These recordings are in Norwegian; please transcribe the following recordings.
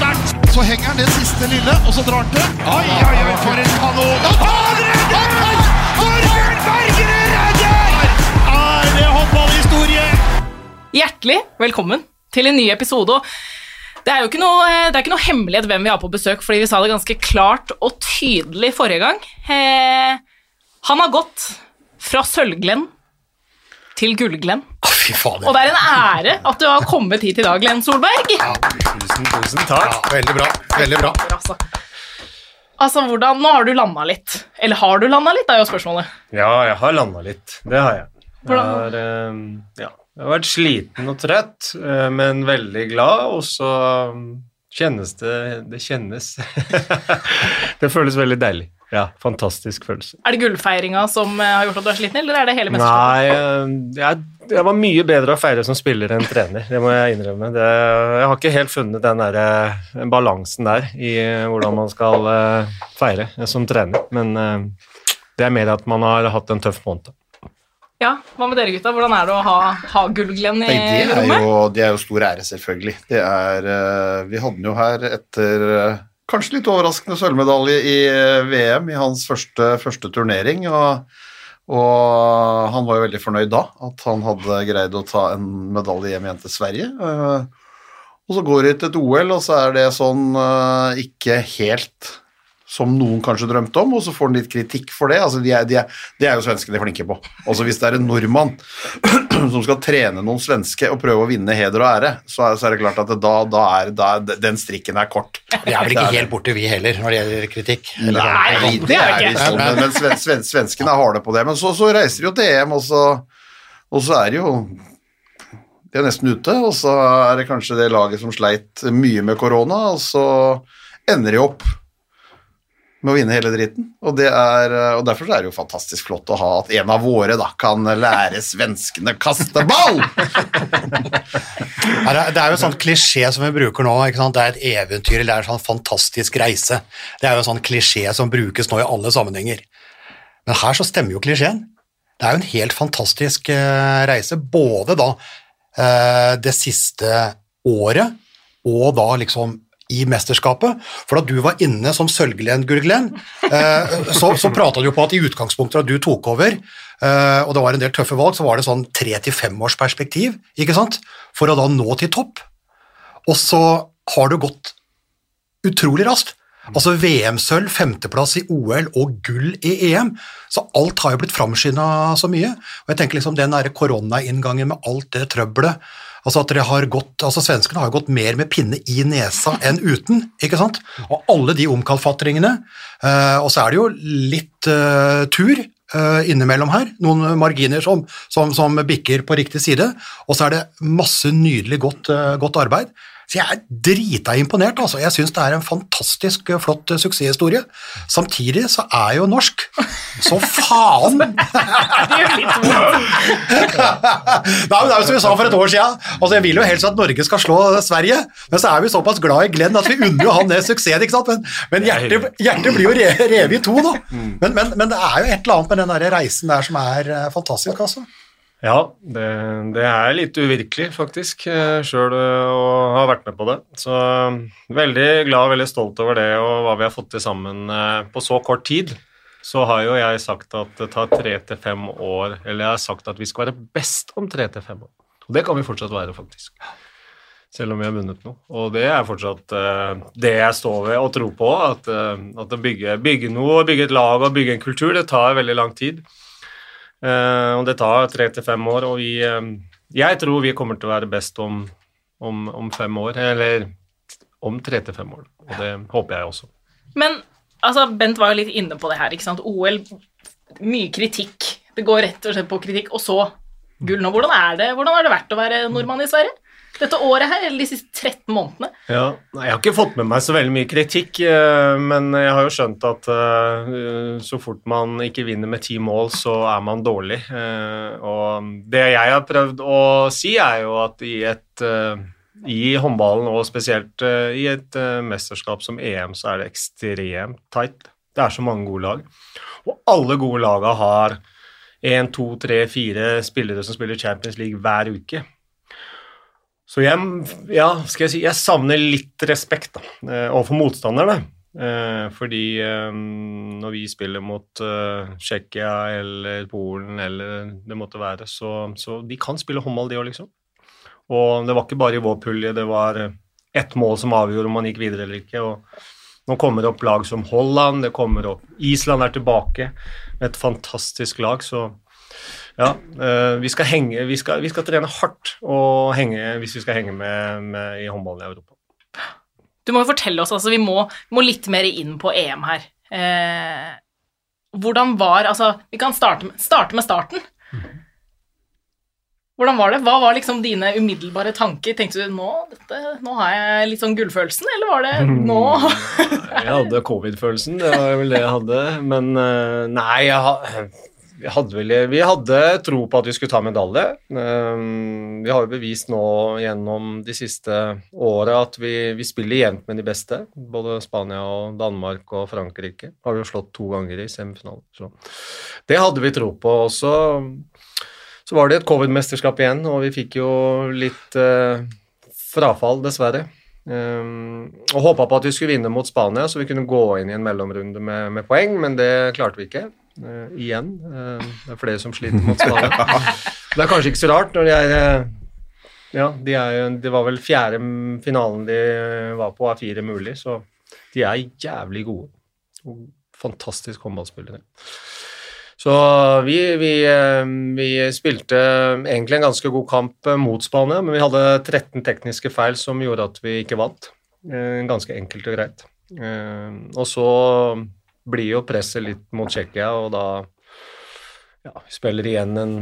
sterkt. Så henger han det siste lille, og så drar han til. Oi, oi, oi, for en kanon! Han redder! Torbjørn Bergerud redder! Er det håndballhistorie? Hjertelig velkommen til en ny episode. Det er jo ikke noe, det er ikke noe hemmelighet hvem vi har på besøk, fordi vi sa det ganske klart og tydelig forrige gang. Eh, han har gått fra Sølv-Glenn til Gull-Glenn. Fy. Og det er en ære at du har kommet hit i dag, Glenn Solberg. Tusen, tusen takk. veldig bra. Veldig bra. Altså, altså hvordan, Nå har du landa litt. Eller har du landa litt, er jo spørsmålet. Ja, jeg har landa litt. Det har jeg. Jeg har, eh, ja, jeg har vært sliten og trøtt, eh, men veldig glad, og så um, kjennes det Det kjennes Det føles veldig deilig. Ja, fantastisk følelse. Er det gullfeiringa som eh, har gjort at du er sliten, eller er det hele mesterskapet? Nei, eh, jeg, jeg var mye bedre å feire som spiller enn trener, det må jeg innrømme. Det, jeg har ikke helt funnet den der, eh, balansen der i hvordan man skal feire som trener, men det er mer at man har hatt en tøff måned. Ja, Hva med dere, gutta? Hvordan er det å ha, ha Gull-Glenn i Nei, det rommet? jo, det er jo stor ære, selvfølgelig. Det er, vi hadde den jo her etter kanskje litt overraskende sølvmedalje i eh, VM i hans første, første turnering. Og, og han var jo veldig fornøyd da, at han hadde greid å ta en medalje hjem igjen til Sverige. Eh, Og så går det til et OL, og så er det sånn eh, ikke helt som noen kanskje drømte om, og så får han litt kritikk for det. Altså, de er, de er, det er jo svenskene flinke på. Altså, hvis det er en nordmann som skal trene noen svenske og prøve å vinne heder og ære, så er, så er det klart at det, da, da er da, den strikken er kort. Vi er vel ikke helt borte, vi heller, når det gjelder kritikk. Eller, Nei, det er vi ikke. men, men sven, sven, svenskene er harde på det. Men så, så reiser de jo til EM, og så, og så er det jo De er nesten ute, og så er det kanskje det laget som sleit mye med korona, og så ender de opp med å vinne hele dritten. Og, det er, og derfor er det jo fantastisk flott å ha at en av våre da kan lære svenskene kaste ball! Det er jo en sånn klisjé som vi bruker nå. Det er et eventyr eller det er en sånn fantastisk reise. Det er jo en sånn klisjé som brukes nå i alle sammenhenger. Men her så stemmer jo klisjeen. Det er jo en helt fantastisk eh, reise, både da eh, det siste året og da liksom i mesterskapet. For da du var inne som Sølvglen Gurglen, eh, så, så prata du på at i utgangspunktet da du tok over, eh, og det var en del tøffe valg, så var det sånn tre til perspektiv, ikke sant, for å da nå til topp. Og så har du gått utrolig raskt. Altså VM-sølv, femteplass i OL og gull i EM. Så alt har jo blitt framskynda så mye. Og jeg tenker liksom den derre koronainngangen med alt det trøbbelet Altså at dere har gått, altså Svenskene har gått mer med pinne i nesa enn uten. ikke sant? Og alle de omkalfatringene. eh, og så er det jo litt uh, tur eh, innimellom her. Noen marginer som, som, som bikker på riktig side. Og så er det masse nydelig godt, godt arbeid. Så jeg er drita imponert. altså. Jeg syns det er en fantastisk eh, flott eh, suksesshistorie. Samtidig så er jo norsk. Så faen! Det gjør litt vondt. Nei, men det er jo som vi sa for et år siden. Altså, jeg vil jo helst at Norge skal slå Sverige, men så er vi såpass glad i Glenn at vi unner jo han det suksessen. ikke sant? Men, men hjertet, hjertet blir jo re, revet i to, da. Men, men, men det er jo et eller annet med den der reisen der som er eh, fantastisk, altså. Ja, det, det er litt uvirkelig, faktisk, sjøl å ha vært med på det. Så veldig glad og veldig stolt over det og hva vi har fått til sammen eh, på så kort tid. Så har jo jeg sagt at det tar tre til fem år, eller jeg har sagt at vi skal være best om tre til fem år. Og det kan vi fortsatt være, faktisk. Selv om vi har vunnet noe. Og det er fortsatt eh, det jeg står ved og tror på. At, eh, at å bygge, bygge noe, bygge et lag og bygge en kultur, det tar veldig lang tid. Eh, og det tar tre til fem år, og vi eh, Jeg tror vi kommer til å være best om, om, om fem år, eller om tre til fem år. Og det håper jeg også. Men altså, Bent var jo litt inne på det her. ikke sant? OL, mye kritikk. Det går rett og slett på kritikk, og så gull nå. Hvordan er det, hvordan har det vært å være nordmann i Sverige? Dette året her, eller de siste 13 månedene? Ja, Jeg har ikke fått med meg så veldig mye kritikk, eh, men jeg har jo skjønt at eh, så fort man ikke vinner med ti mål, så er man dårlig. Eh, Og det jeg har prøvd å si, er jo at i et i håndballen, og spesielt i et mesterskap som EM, så er det ekstremt tight. Det er så mange gode lag. Og alle gode laga har én, to, tre, fire spillere som spiller Champions League hver uke. Så jeg, ja, skal jeg si, jeg savner litt respekt da, eh, overfor motstanderne. Eh, fordi eh, når vi spiller mot Tsjekkia eller Polen eller det måtte være, så, så de kan spille håndball, de òg, liksom. Og det var ikke bare i vår pulje, det var ett mål som avgjorde om man gikk videre eller ikke. og Nå kommer det opp lag som Holland, det kommer opp Island er tilbake et fantastisk lag, så ja, eh, vi skal, henge, vi, skal, vi skal trene hardt og henge, hvis vi skal henge med, med i håndballen i Europa. Du må jo fortelle oss, altså vi må, må litt mer inn på EM her. Eh, hvordan var Altså, vi kan starte med, starte med starten. Hvordan var det? Hva var liksom dine umiddelbare tanker? Tenkte du nå, dette, nå har jeg litt sånn gullfølelsen, eller var det nå Jeg hadde covid-følelsen, det var vel det jeg hadde. Men eh, nei, jeg, ha- vi hadde vel Vi hadde tro på at vi skulle ta medalje. Eh, Vi har jo bevist nå gjennom de siste åra at vi, vi spiller jevnt med de beste. Både Spania og Danmark og Frankrike har vi jo slått to ganger i semifinalen. Så det hadde vi tro på. også. så var det et covid-mesterskap igjen, og vi fikk jo litt eh, frafall, dessverre. Um, og håpa på at vi skulle vinne mot Spania, så vi kunne gå inn i en mellomrunde med, med poeng, men det klarte vi ikke. Uh, igjen. Uh, det er flere som sliter mot Spania. det er kanskje ikke så rart når de er uh, Ja, de er jo Det var vel fjerde finalen de var på, av fire mulig, så de er jævlig gode. Og fantastisk håndballspillere. Så vi, vi, eh, vi spilte egentlig en ganske god kamp eh, mot Spania, men vi hadde 13 tekniske feil som gjorde at vi ikke vant. Eh, Ganske enkelt og greit. Eh, Og så blir jo presset litt mot Tsjekkia, og da ja, vi spiller igjen en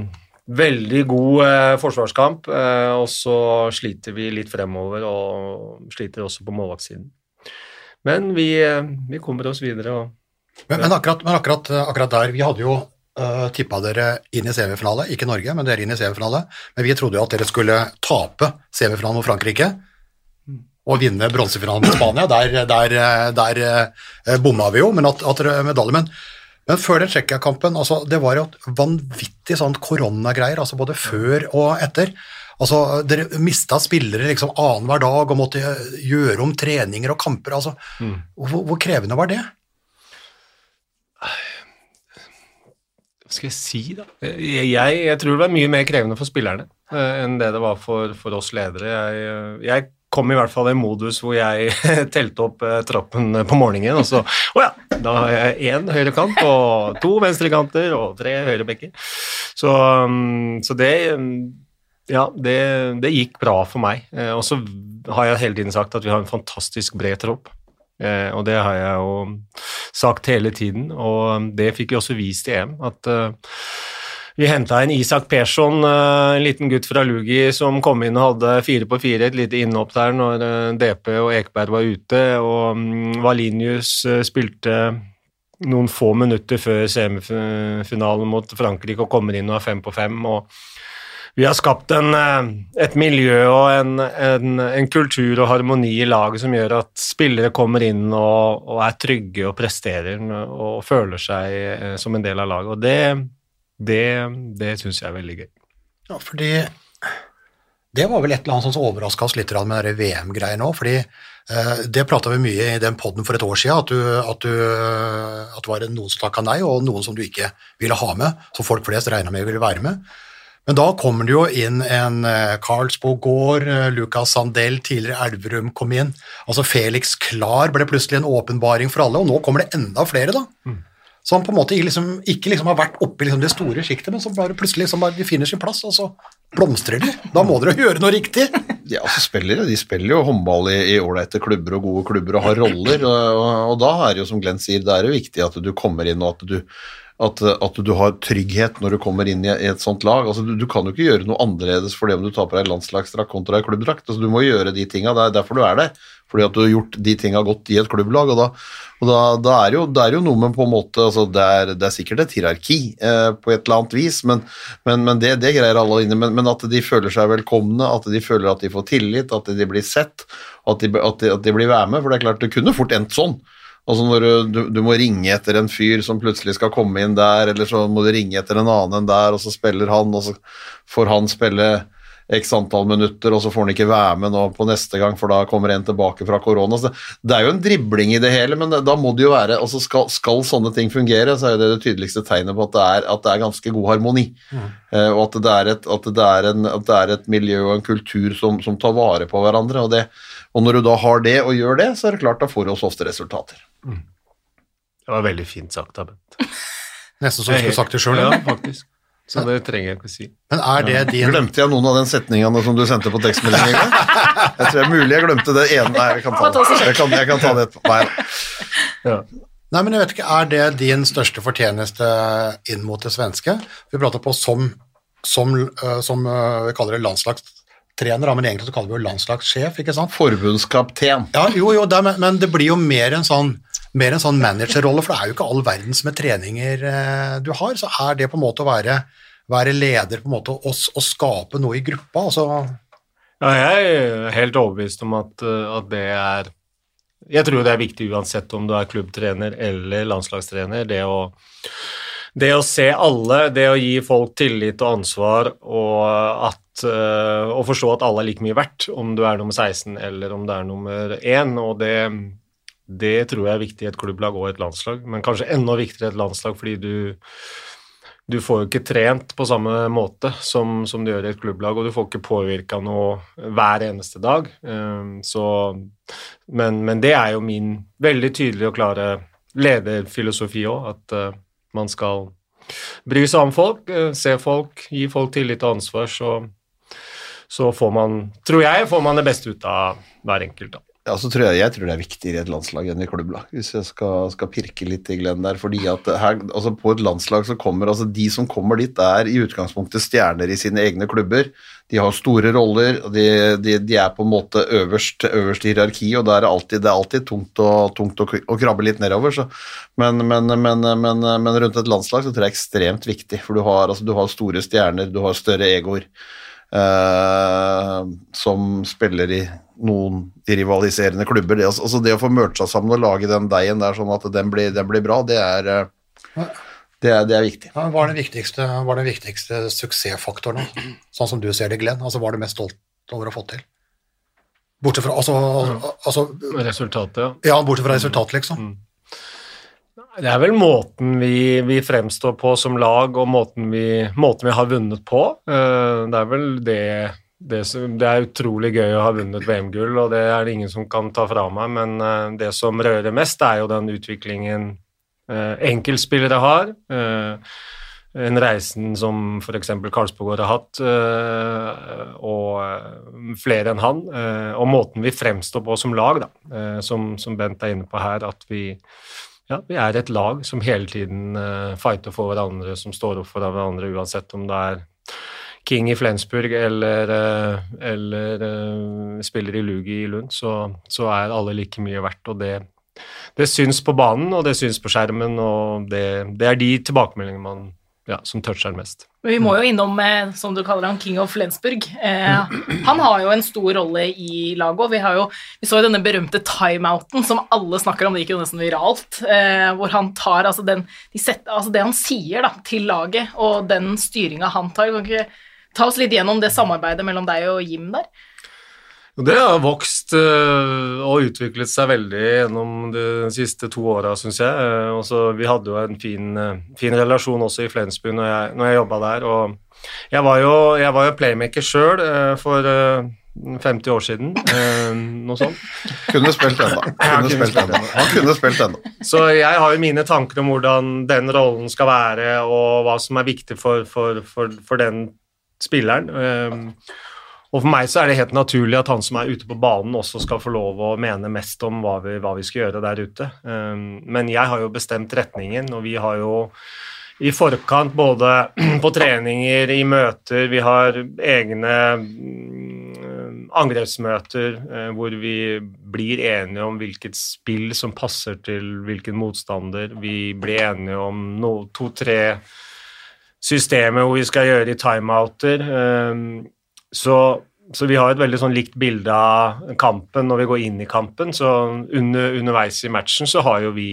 veldig god eh, forsvarskamp, eh, og så sliter vi litt fremover og sliter også på målvaktsiden. Men vi, eh, vi kommer oss videre og Men, men, akkurat, men akkurat, akkurat der, vi hadde jo uh, tippa dere inn i semifinale, ikke Norge, men dere inn i semifinale. Men vi trodde jo at dere skulle tape semifinalen mot Frankrike og vinne bronsefinalen mot Spania. Der, der, der uh, bomma vi jo, men at, at medalje. Men, men før den Tsjekkia-kampen, altså, det var jo et vanvittig sånn koronagreier, altså både før og etter. Altså, Dere mista spillere liksom annenhver dag og måtte gjøre om treninger og kamper. altså. Hvor, hvor krevende var det? Hva skal jeg si, da? Jeg, jeg, jeg tror det var mye mer krevende for spillerne eh, enn det det var for, for oss ledere. Jeg, eh, jeg kom i hvert fall i en modus hvor jeg telte opp trappen på morgenen, og så Å ja, da har jeg én høyrekant og to venstrekanter og tre høyrebekker. Så, mm, så det Ja, det, det gikk bra for meg. Eh, Og så har jeg hele tiden sagt at vi har en fantastisk bred tropp. Eh, og det har jeg jo sagt hele tiden, og det fikk vi også vist i EM. At eh, vi henta en Isak Persson, eh, en liten gutt fra Lugi, som kom inn og hadde fire på fire, et lite innhopp der når eh, DP og Ekberg var ute, og mm, Valinius eh, spilte noen få minutter før semifinalen mot Frankrike og kommer inn og er fem på fem. og vi har skapt en, et miljø og en, en, en kultur og harmoni i laget som gjør at spillere kommer inn og, og er trygge og presterer og føler seg som en del av laget. Og det, det, det syns jeg er veldig gøy. Ja, fordi det var vel et eller annet som overraska oss litt med de VM-greiene òg, fordi eh, det prata vi mye i den poden for et år siden, at, du, at, du, at det var noen som takka nei, og noen som du ikke ville ha med, som folk flest regna med ville være med. Men da kommer det jo inn en eh, Karlsbo gård, Lucas Lukas Sandell, tidligere Elverum kom inn. Altså Felix Klar ble plutselig en åpenbaring for alle, og nå kommer det enda flere, da. Som på en måte liksom, ikke liksom har vært oppe i liksom det store sjiktet, men som bare plutselig liksom bare, de finner sin plass, og så blomstrer de. Da må dere gjøre noe riktig. Ja, altså spillere de spiller jo håndball i ålreite klubber og gode klubber og har roller, og, og, og da er det jo som Glenn sier, det er jo viktig at du kommer inn og at du, at, at du har trygghet når du kommer inn i, i et sånt lag. Altså, du, du kan jo ikke gjøre noe annerledes for det om du tar på deg landslagsdrakt kontra en klubbdrakt. Altså, du må gjøre de tinga, det er derfor du er der. Fordi at du har gjort de tinga godt i et klubblag. og da, og da, da er jo, det er jo noe med på en måte altså det, er, det er sikkert et hierarki eh, på et eller annet vis, men, men, men det, det greier alle inne. Men, men at de føler seg velkomne, at de føler at de får tillit, at de blir sett, at de, at de, at de blir være med. For det er klart, det kunne fort endt sånn. Altså når du, du, du må ringe etter en fyr som plutselig skal komme inn der, eller så må du ringe etter en annen enn der, og så spiller han, og så får han spille x antall minutter, og så får han ikke være med nå på neste gang, for da kommer en tilbake fra korona. Så det er jo en dribling i det hele, men da må det jo være altså skal, skal sånne ting fungere, så er det det tydeligste tegnet på at det er, at det er ganske god harmoni. Eh, og at det, er et, at, det er en, at det er et miljø og en kultur som, som tar vare på hverandre. Og, det, og når du da har det og gjør det, så er det klart da får du også ofte resultater. Det var veldig fint sagt av Bent. Nesten som du skulle sagt det sjøl. Ja, faktisk. Så det trenger jeg ikke å si. Men er det din Glemte jeg noen av den setningene som du sendte på tekstmelding? Jeg tror det er mulig jeg glemte det ene. Nei, jeg kan ta det. Jeg kan, jeg kan ta det etterpå. Nei. Ja. Nei, men jeg vet ikke, Er det din største fortjeneste inn mot det svenske? Vi prater på som, som, øh, som øh, vi kaller det landslagstrener, men egentlig så kaller vi jo landslagssjef, ikke sant? Forbundskapten. Ja, jo, jo, det, er- men, men det blir jo mer en sånn mer en sånn managerrolle, for det er jo ikke all verdens med treninger eh, du har. Så er det på en måte å være, være leder, på en måte å skape noe i gruppa. Altså, Ja, jeg er helt overbevist om at, uh, at det er Jeg tror det er viktig uansett om du er klubbtrener eller landslagstrener, det å, det å se alle, det å gi folk tillit og ansvar og, at, uh, og forstå at alle er like mye verdt, om du er nummer 16 eller om du er nummer 1. Og det, det tror jeg er viktig i et klubblag og et landslag, men kanskje enda viktigere i et landslag fordi du du får jo ikke trent på samme måte som, som du gjør i et klubblag, og du får ikke påvirka noe hver eneste dag. Um, så, men, men det er jo min veldig tydelige og klare lederfilosofi òg, at uh, man skal bry seg om folk, uh, se folk, gi folk tillit og ansvar, så, så får man, tror jeg, får man det beste ut av hver enkelt. da. Ja, så tror jeg, jeg tror det er viktigere i et landslag enn i klubblag, hvis jeg skal, skal pirke litt i Glenn der. fordi at her, altså På et landslag så kommer altså de som kommer dit, er i utgangspunktet stjerner i sine egne klubber. De har store roller, og de, de, de er på en måte øverst, øverst i hierarki, og er det alltid, det er alltid tungt, å, tungt å, å krabbe litt nedover. Så. Men, men, men, men rundt et landslag så tror jeg det er ekstremt viktig, for du har, altså, du har store stjerner, du har større egoer. eh, som spiller i noen rivaliserende klubber. Det, altså, altså det å få mercha sammen og lage den deigen der sånn at den blir, den blir bra, det er, eh, det er, det er viktig. ja, hva er den viktigste, den viktigste suksessfaktoren, sånn som du ser det, Glenn? Altså, hva er du mest stolt over å få til? Bortsett fra, altså, altså, Resultatet, ja. ja, bortsett fra resultatet, liksom. Det er vel måten vi, vi fremstår på som lag, og måten vi, måten vi har vunnet på. Eh, Det er vel det det, som, det er utrolig gøy å ha vunnet VM-gull, og det er det ingen som kan ta fra meg, men eh, det som rører mest, er jo den utviklingen eh, enkeltspillere har. eh, en reisen som f.eks. Karlsbogård har hatt, og flere enn han. og måten vi fremstår på som lag, da, som, som Bent er inne på her, at vi ja, vi er et lag som hele tiden fighter for hverandre, som står opp for hverandre, uansett om det er King i Flensburg eller, eh, eller eh, spiller i Lugi i Lund, så, så er alle like mye verdt. Og det, det syns på banen, og det syns på skjermen, og det, det er de tilbakemeldingene man, ja, som toucher mest. Men vi må jo innom, eh, som du kaller han, King of Flensburg. Eh, han har jo en stor rolle i laget, og vi, jo, vi så jo denne berømte timeouten som alle snakker om, det gikk jo nesten viralt, eh, hvor han tar altså, den, de set, altså det han sier da, til laget, og den styringa han tar. Kan ikke ta oss litt gjennom det samarbeidet mellom deg og Jim der? Det har vokst øh, og utviklet seg veldig gjennom de siste to åra, syns jeg. Også, vi hadde jo en fin, øh, fin relasjon også i Flensburg når jeg, når jeg jobba der. Og jeg var jo, jeg var jo playmaker sjøl for øh, 50 år siden, noe sånt. Kunne spilt ennå. Kunne spilt ennå. Han kunne spilt ennå. Så jeg har jo mine tanker om hvordan den rollen skal være, og hva som er viktig for, for, for, for den spilleren. Um, og for meg så er det helt naturlig at han som er ute på banen, også skal få lov å mene mest om hva vi, hva vi skal gjøre der ute. Um, men jeg har jo bestemt retningen, og vi har jo i forkant både på treninger, i møter, vi har egne mm, angrepsmøter eh, hvor vi blir enige om hvilket spill som passer til hvilken motstander. Vi blir enige om no, to-tre systemer hvor vi skal gjøre i timeouter. Um, så, så vi har et veldig sånn likt bilde av kampen når vi går inn i kampen. Så under, underveis i matchen så har jo vi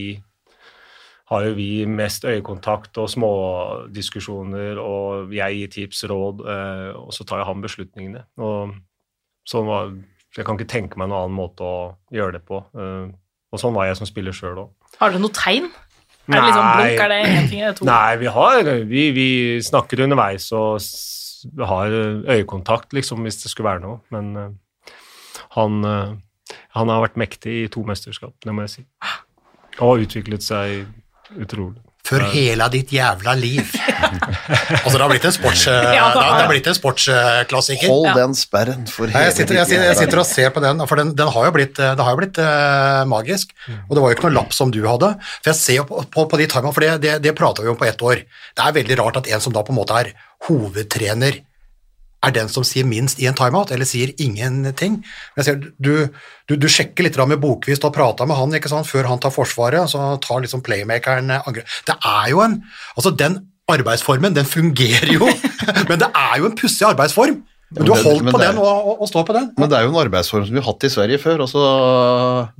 har jo vi mest øyekontakt og smådiskusjoner, og jeg gir tips, råd, eh, og så tar jo han beslutningene. Og sånn var, jeg kan ikke tenke meg noen annen måte å gjøre det på. Eh, og sånn var jeg som spiller sjøl òg. Har dere noe tegn? Er det liksom blunk? Er det én ting eller to? Nei, vi har vi, vi snakker underveis og har øyekontakt, liksom, hvis det skulle være noe. Men uh, han, uh, han har vært mektig i to mesterskap, det må jeg si. Og utviklet seg utrolig. For hele ditt jævla liv. altså, det har blitt en sports... Ja, det har, det har blitt en sportsklassiker. Hold den sperren for Nei, hele jeg, sitter, jeg, sitter, jeg sitter og ser på den, for den, den har jo blitt, det har jo blitt uh, magisk. Og det var jo ikke noe lapp som du hadde. For jeg ser jo på, på, på de timene, for det, det, det prater vi om på ett år. Det er veldig rart at en som da på en måte er hovedtrener, er den som sier minst i en timeout, eller sier ingenting. Men Jeg ser, du, du, du sjekker litt med Bokvist og prater med han ikke sant, før han tar forsvaret, så tar liksom playmakeren angrep. Det er jo en Altså, den arbeidsformen, den fungerer jo, men det er jo en pussig arbeidsform. Men du har holdt på den og, og, og står på den. Men det er jo en arbeidsform som vi har hatt i Sverige før. Altså,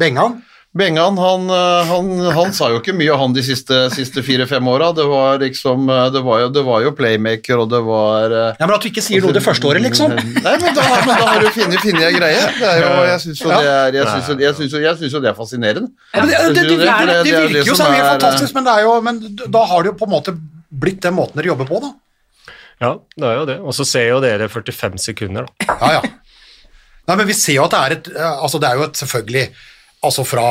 Bengan. Bengan han, eh, han, han sa jo ikke mye, han, de siste, siste fire-fem åra. Det var liksom eh, det det var jo playmaker, og det var eh, Ja, men at du ikke sier noe det første året, liksom. Nei, men da, men da har du funnet, ei greie. Jo, jeg syns jo, jo, jo, jo det er fascinerende. Ja, det, det, det, jo det, det- det, det er virker jo som som helt fantastisk, men, det er jo, men da har det jo på en måte blitt den måten dere jobber på, da. Ja, det er jo det. Og så ser jo dere 45 sekunder, da. Ja, ja. Nei, men vi ser jo at det er et Altså, det er jo et selvfølgelig Altså fra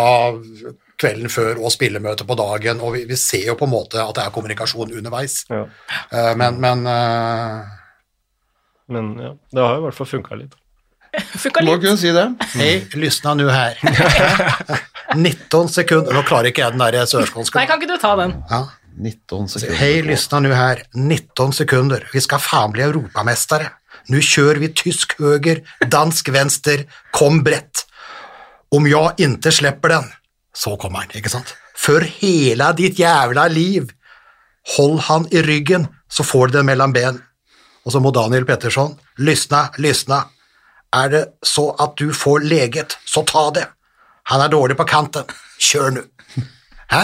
kvelden før og spillemøte på dagen, og vi, vi ser jo på en måte at det er kommunikasjon underveis. Ja. Uh, Men, men uh... Men ja, det har jo i hvert fall funka litt. Funka Må kunne si det. Hei, lysna nu her. 19 sekunder Nå klarer ikke jeg den der sørskånska. Nei, kan ikke du ta den? Ja. 19 sekunder. Hei, lyssna nu her. 19 sekunder. Vi skal faen bli europamestere. Nu kjører vi tysk høger, dansk venstre, kom brett. Om jag inte släpper den, så kommer han, ikke sant? For hele ditt jævla liv. Hold han i ryggen, så får du den mellom ben. Og så må Daniel Pettersson, lyssna, lyssna. Er det så at du får leget, så ta det. Han er dårlig på kanten. Kjør nu. Hæ?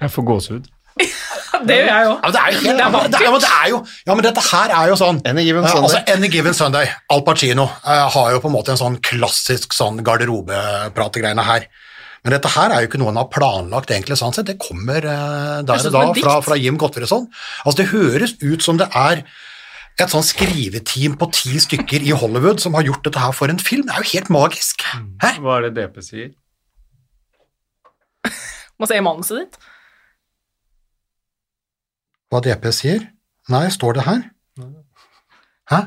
Jeg får gåsehud. Det gjør jeg òg. Ja, det er jo helt, Det er ja, det er, ja, men det er jo, ja, men dette her er jo sånn Any given Sunday. Altså, Any Given Sunday. Al Pacino eh, har jo på en måte en sånn klassisk sånn garderobeprategreiene her. Men dette her er jo ikke noe han har planlagt, egentlig, sånn sett. Det kommer eh, er der sånn og da fra, fra Jim Gottfredsson. Altså, det høres ut som det er et sånn skriveteam på ti stykker i Hollywood som har gjort dette her for en film. Det er jo helt magisk. Hæ? Hva er det DP sier? Må se i manuset ditt. Hva DP sier? Nei, står det her? Hæ?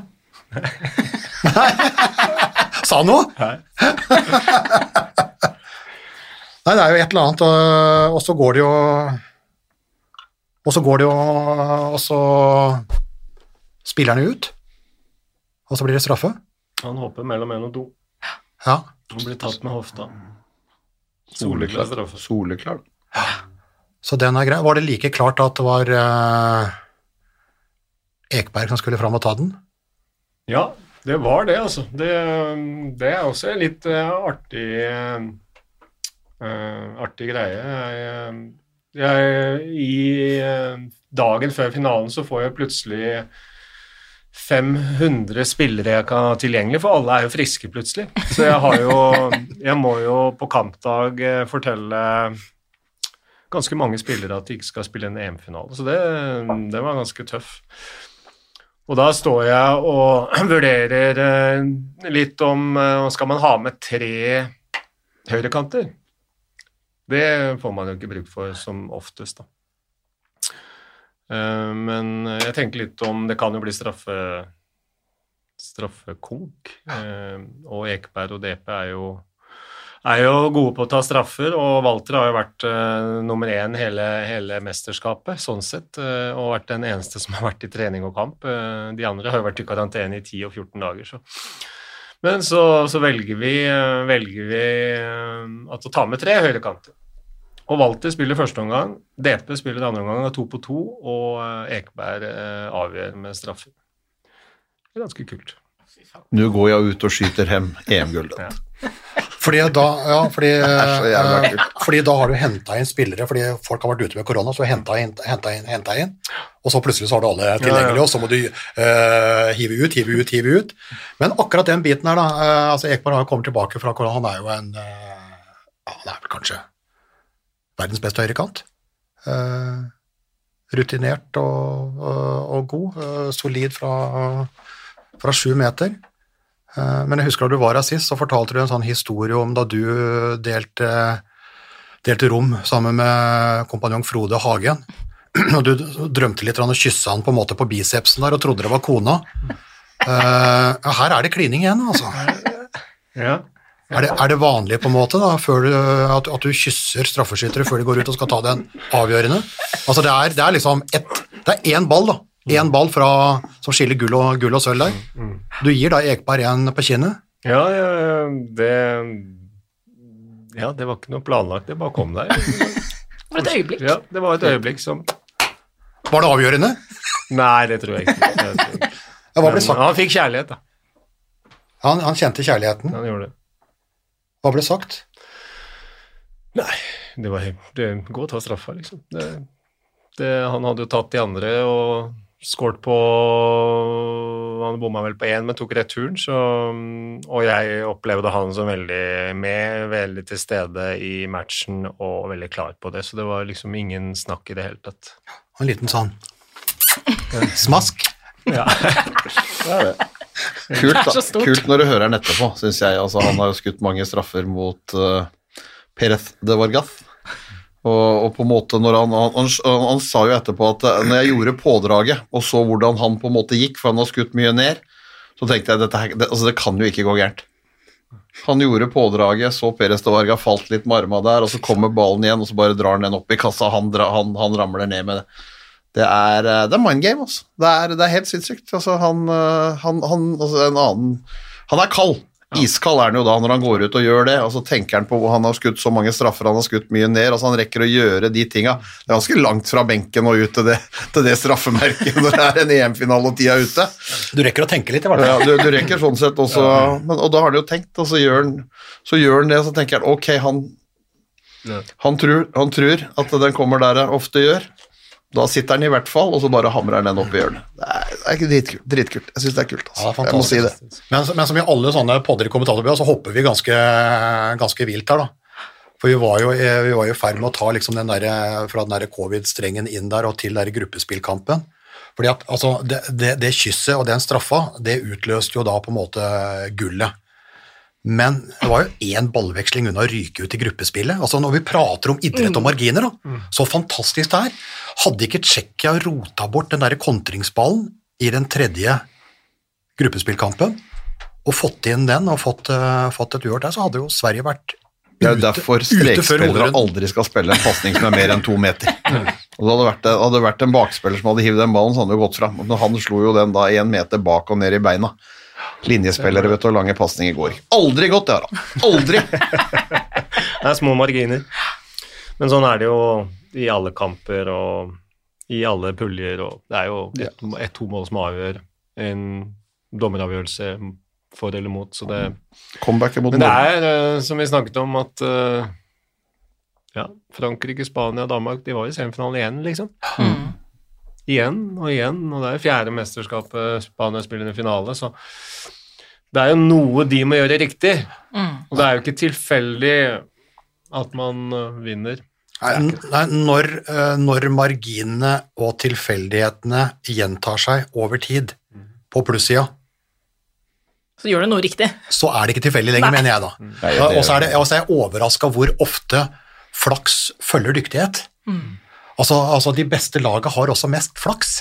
Nei. Sa han noe? Nei. Det er jo et eller annet, og, og så går det jo Og så går det jo Og så spiller han jo ut, og så blir det straffe. Han hopper mellom en og to. Ja. Han blir tatt med hofta. Soleklar. straffe. Så den er grei. Var det like klart at det var eh, Ekberg som skulle fram og ta den? Ja, det var det, altså. Det, det er også en litt eh, artig eh, eh, artig greie. Jeg, jeg, I eh, dagen før finalen så får jeg plutselig 500 spillere jeg kan ha tilgjengelig, for alle er jo friske plutselig. Så jeg har jo Jeg må jo på kampdag eh, fortelle ganske mange spillere at de ikke skal spille en EM-finale. Så det, det var ganske tøff. Og da står jeg og vurderer eh, litt om eh, Skal man ha med tre høyrekanter? Det får man jo ikke bruk for som oftest, da. Eh, Men jeg tenker litt om Det kan jo bli straffe straffekonk. Og Ekeberg og DP er jo er jo gode på å ta straffer, og Walter har jo vært uh, nummer én hele, hele mesterskapet, sånn sett, Uh, og vært den eneste som har vært i trening og kamp. Uh, de andre har jo vært i karantene i 10 og 14 dager, så. Men så, så velger vi, velger vi at å ta med tre høyrekanter. Og Walter spiller første omgang, DP spiller andre omgang, er to på to, og Ekeberg avgjør med straffer. Det er ganske kult. Nå går jeg ut og skyter hem EM-gullet. Ja. Fordi da, ja, fordi, kult. fordi da har du henta inn spillere, fordi folk har vært ute med korona, så henta inn, henta inn, henta inn, og så plutselig så har du alle tilgjengelig, og så må du uh, hive ut, hive ut, hive ut. Men akkurat den biten her, da, Uh, altså Ekbar har jo kommet tilbake fra korona, han er jo en ja, Han er vel kanskje verdens beste høyrekant. Uh, rutinert og, og, og god, solid fra, fra sju meter. Eh, Men jeg husker da du var her sist, så fortalte du en sånn historie om da du delte, delte rom sammen med kompanjong Frode Hagen. Og du drømte litt om å kysse han på en måte på bicepsen der og trodde det var kona. Eh, her er det klining igjen, altså. Ja. Er det, er det vanlig på en måte da, før du, at, at du kysser straffeskyttere før de går ut og skal ta den avgjørende? Altså det er, det er liksom ett, det er én ball da, én ball fra, som skiller gull og, gull og sølv der. Du gir da Ekberg en på kinnet. Ja, ja, ja, det Ja, det var ikke noe planlagt, det bare kom der. For et øyeblikk. Ja, det var et øyeblikk som Var det avgjørende? Nei, det tror jeg ikke. Tror jeg ikke. Men han fikk kjærlighet, da. Han, han kjente kjærligheten. Han gjorde det. Hva ble sagt? Nei, det var helt det, Gå og ta straffa, liksom. Det, det, han hadde jo tatt de andre og skåret på Han bomma vel på én, men tok returen, så Og jeg opplevde han som veldig med, veldig til stede i matchen og veldig klar på det, så det var liksom ingen snakk i det hele tatt. En liten sånn smask. Ja. Det er det. Kult, da. Kult når du hører den etterpå, syns jeg. Altså, han har jo skutt mange straffer mot uh, Perez de Vargas. Og, og på en måte når han, han, han, han sa jo etterpå at eh, når jeg gjorde pådraget og så hvordan han på en måte gikk, for han har skutt mye ned, så tenkte jeg dette det, altså det kan jo ikke gå gærent. Han gjorde pådraget, så Perez de falt litt med armene der, og så kommer ballen igjen, og så bare drar han den opp i kassa, han, han, han ramler ned med det. Det er, eh, det er mind game, altså. Det er, det er helt sinnssykt. Altså, han, eh, han, han, altså, en annen, han er kald. Iskald er han jo da når han går ut og gjør det, og så tenker han på hvor han har skutt så mange straffer, han har skutt mye ned, altså han rekker å gjøre de tinga. Det er ganske langt fra benken og ut til det, til det straffemerket når det er en EM-finale og tida er ute. Du rekker å tenke litt, i hvert fall. Ja, du, du rekker sånn sett også, men, og da har han jo tenkt, og så gjør han, så gjør han det, og så tenker han ok, han, han, tror, han tror at den kommer der jeg ofte gjør. Da sitter han i hvert fall, og så bare hamrer den opp i hjørnet. Det er, det er ikke dritkult. dritkult. Jeg syns det er kult. Ja, Altså. det er jeg må si det. Men, men som i alle sånne podder i kommentatorbua, så hopper vi ganske, ganske vilt her, da. For vi var jo, eh, vi var jo i ferd med å ta liksom den der, fra den covid-strengen inn der og til den der gruppespillkampen. Fordi at altså, det, det, det kysset og den straffa, det utløste jo da på en måte gullet. Men det var jo én ballveksling unna å ryke ut i gruppespillet. Altså Når vi prater om idrett og marginer, da, så fantastisk det er. Hadde ikke Tsjekkia rota bort den der kontringsballen i den tredje gruppespillkampen og fått inn den og fått, uh, fått et uavgjort der, så hadde jo Sverige vært Det er jo ute- derfor ute før strekspillere aldri skal spille en pasning som er mer enn to meter. Og det hadde vært, det hadde vært en bakspiller som hadde hivd den ballen, så hadde det gått fram. Men han slo jo den da én meter bak og ned i beina. Linjespillere vet du, og lange pasninger går. Aldri gått, det har han. Aldri! Det er små marginer. Men sånn er det jo i alle kamper og i alle puljer, og det er jo ett et, to mål som avgjør en dommeravgjørelse for eller mot, så det Comebacket mot Men det er, eh, som vi snakket om, at eh, ja, Frankrike, Spania, Danmark, de var i semifinalen igjen, liksom. Mm. Igjen og igjen, og det er jo fjerde mesterskapet Spania spiller i finale, så det er jo noe de må gjøre riktig. Mm. Og det er jo ikke tilfeldig at man eh, vinner. Nei, nei, når, eh, når marginene og tilfeldighetene gjentar seg over tid på plussida, Så gjør du noe riktig. så er det ikke tilfeldig lenger, Nei. mener jeg da. Og så er, det, og så er jeg overraska hvor ofte flaks følger dyktighet. Altså, altså, de beste laga har også mest flaks.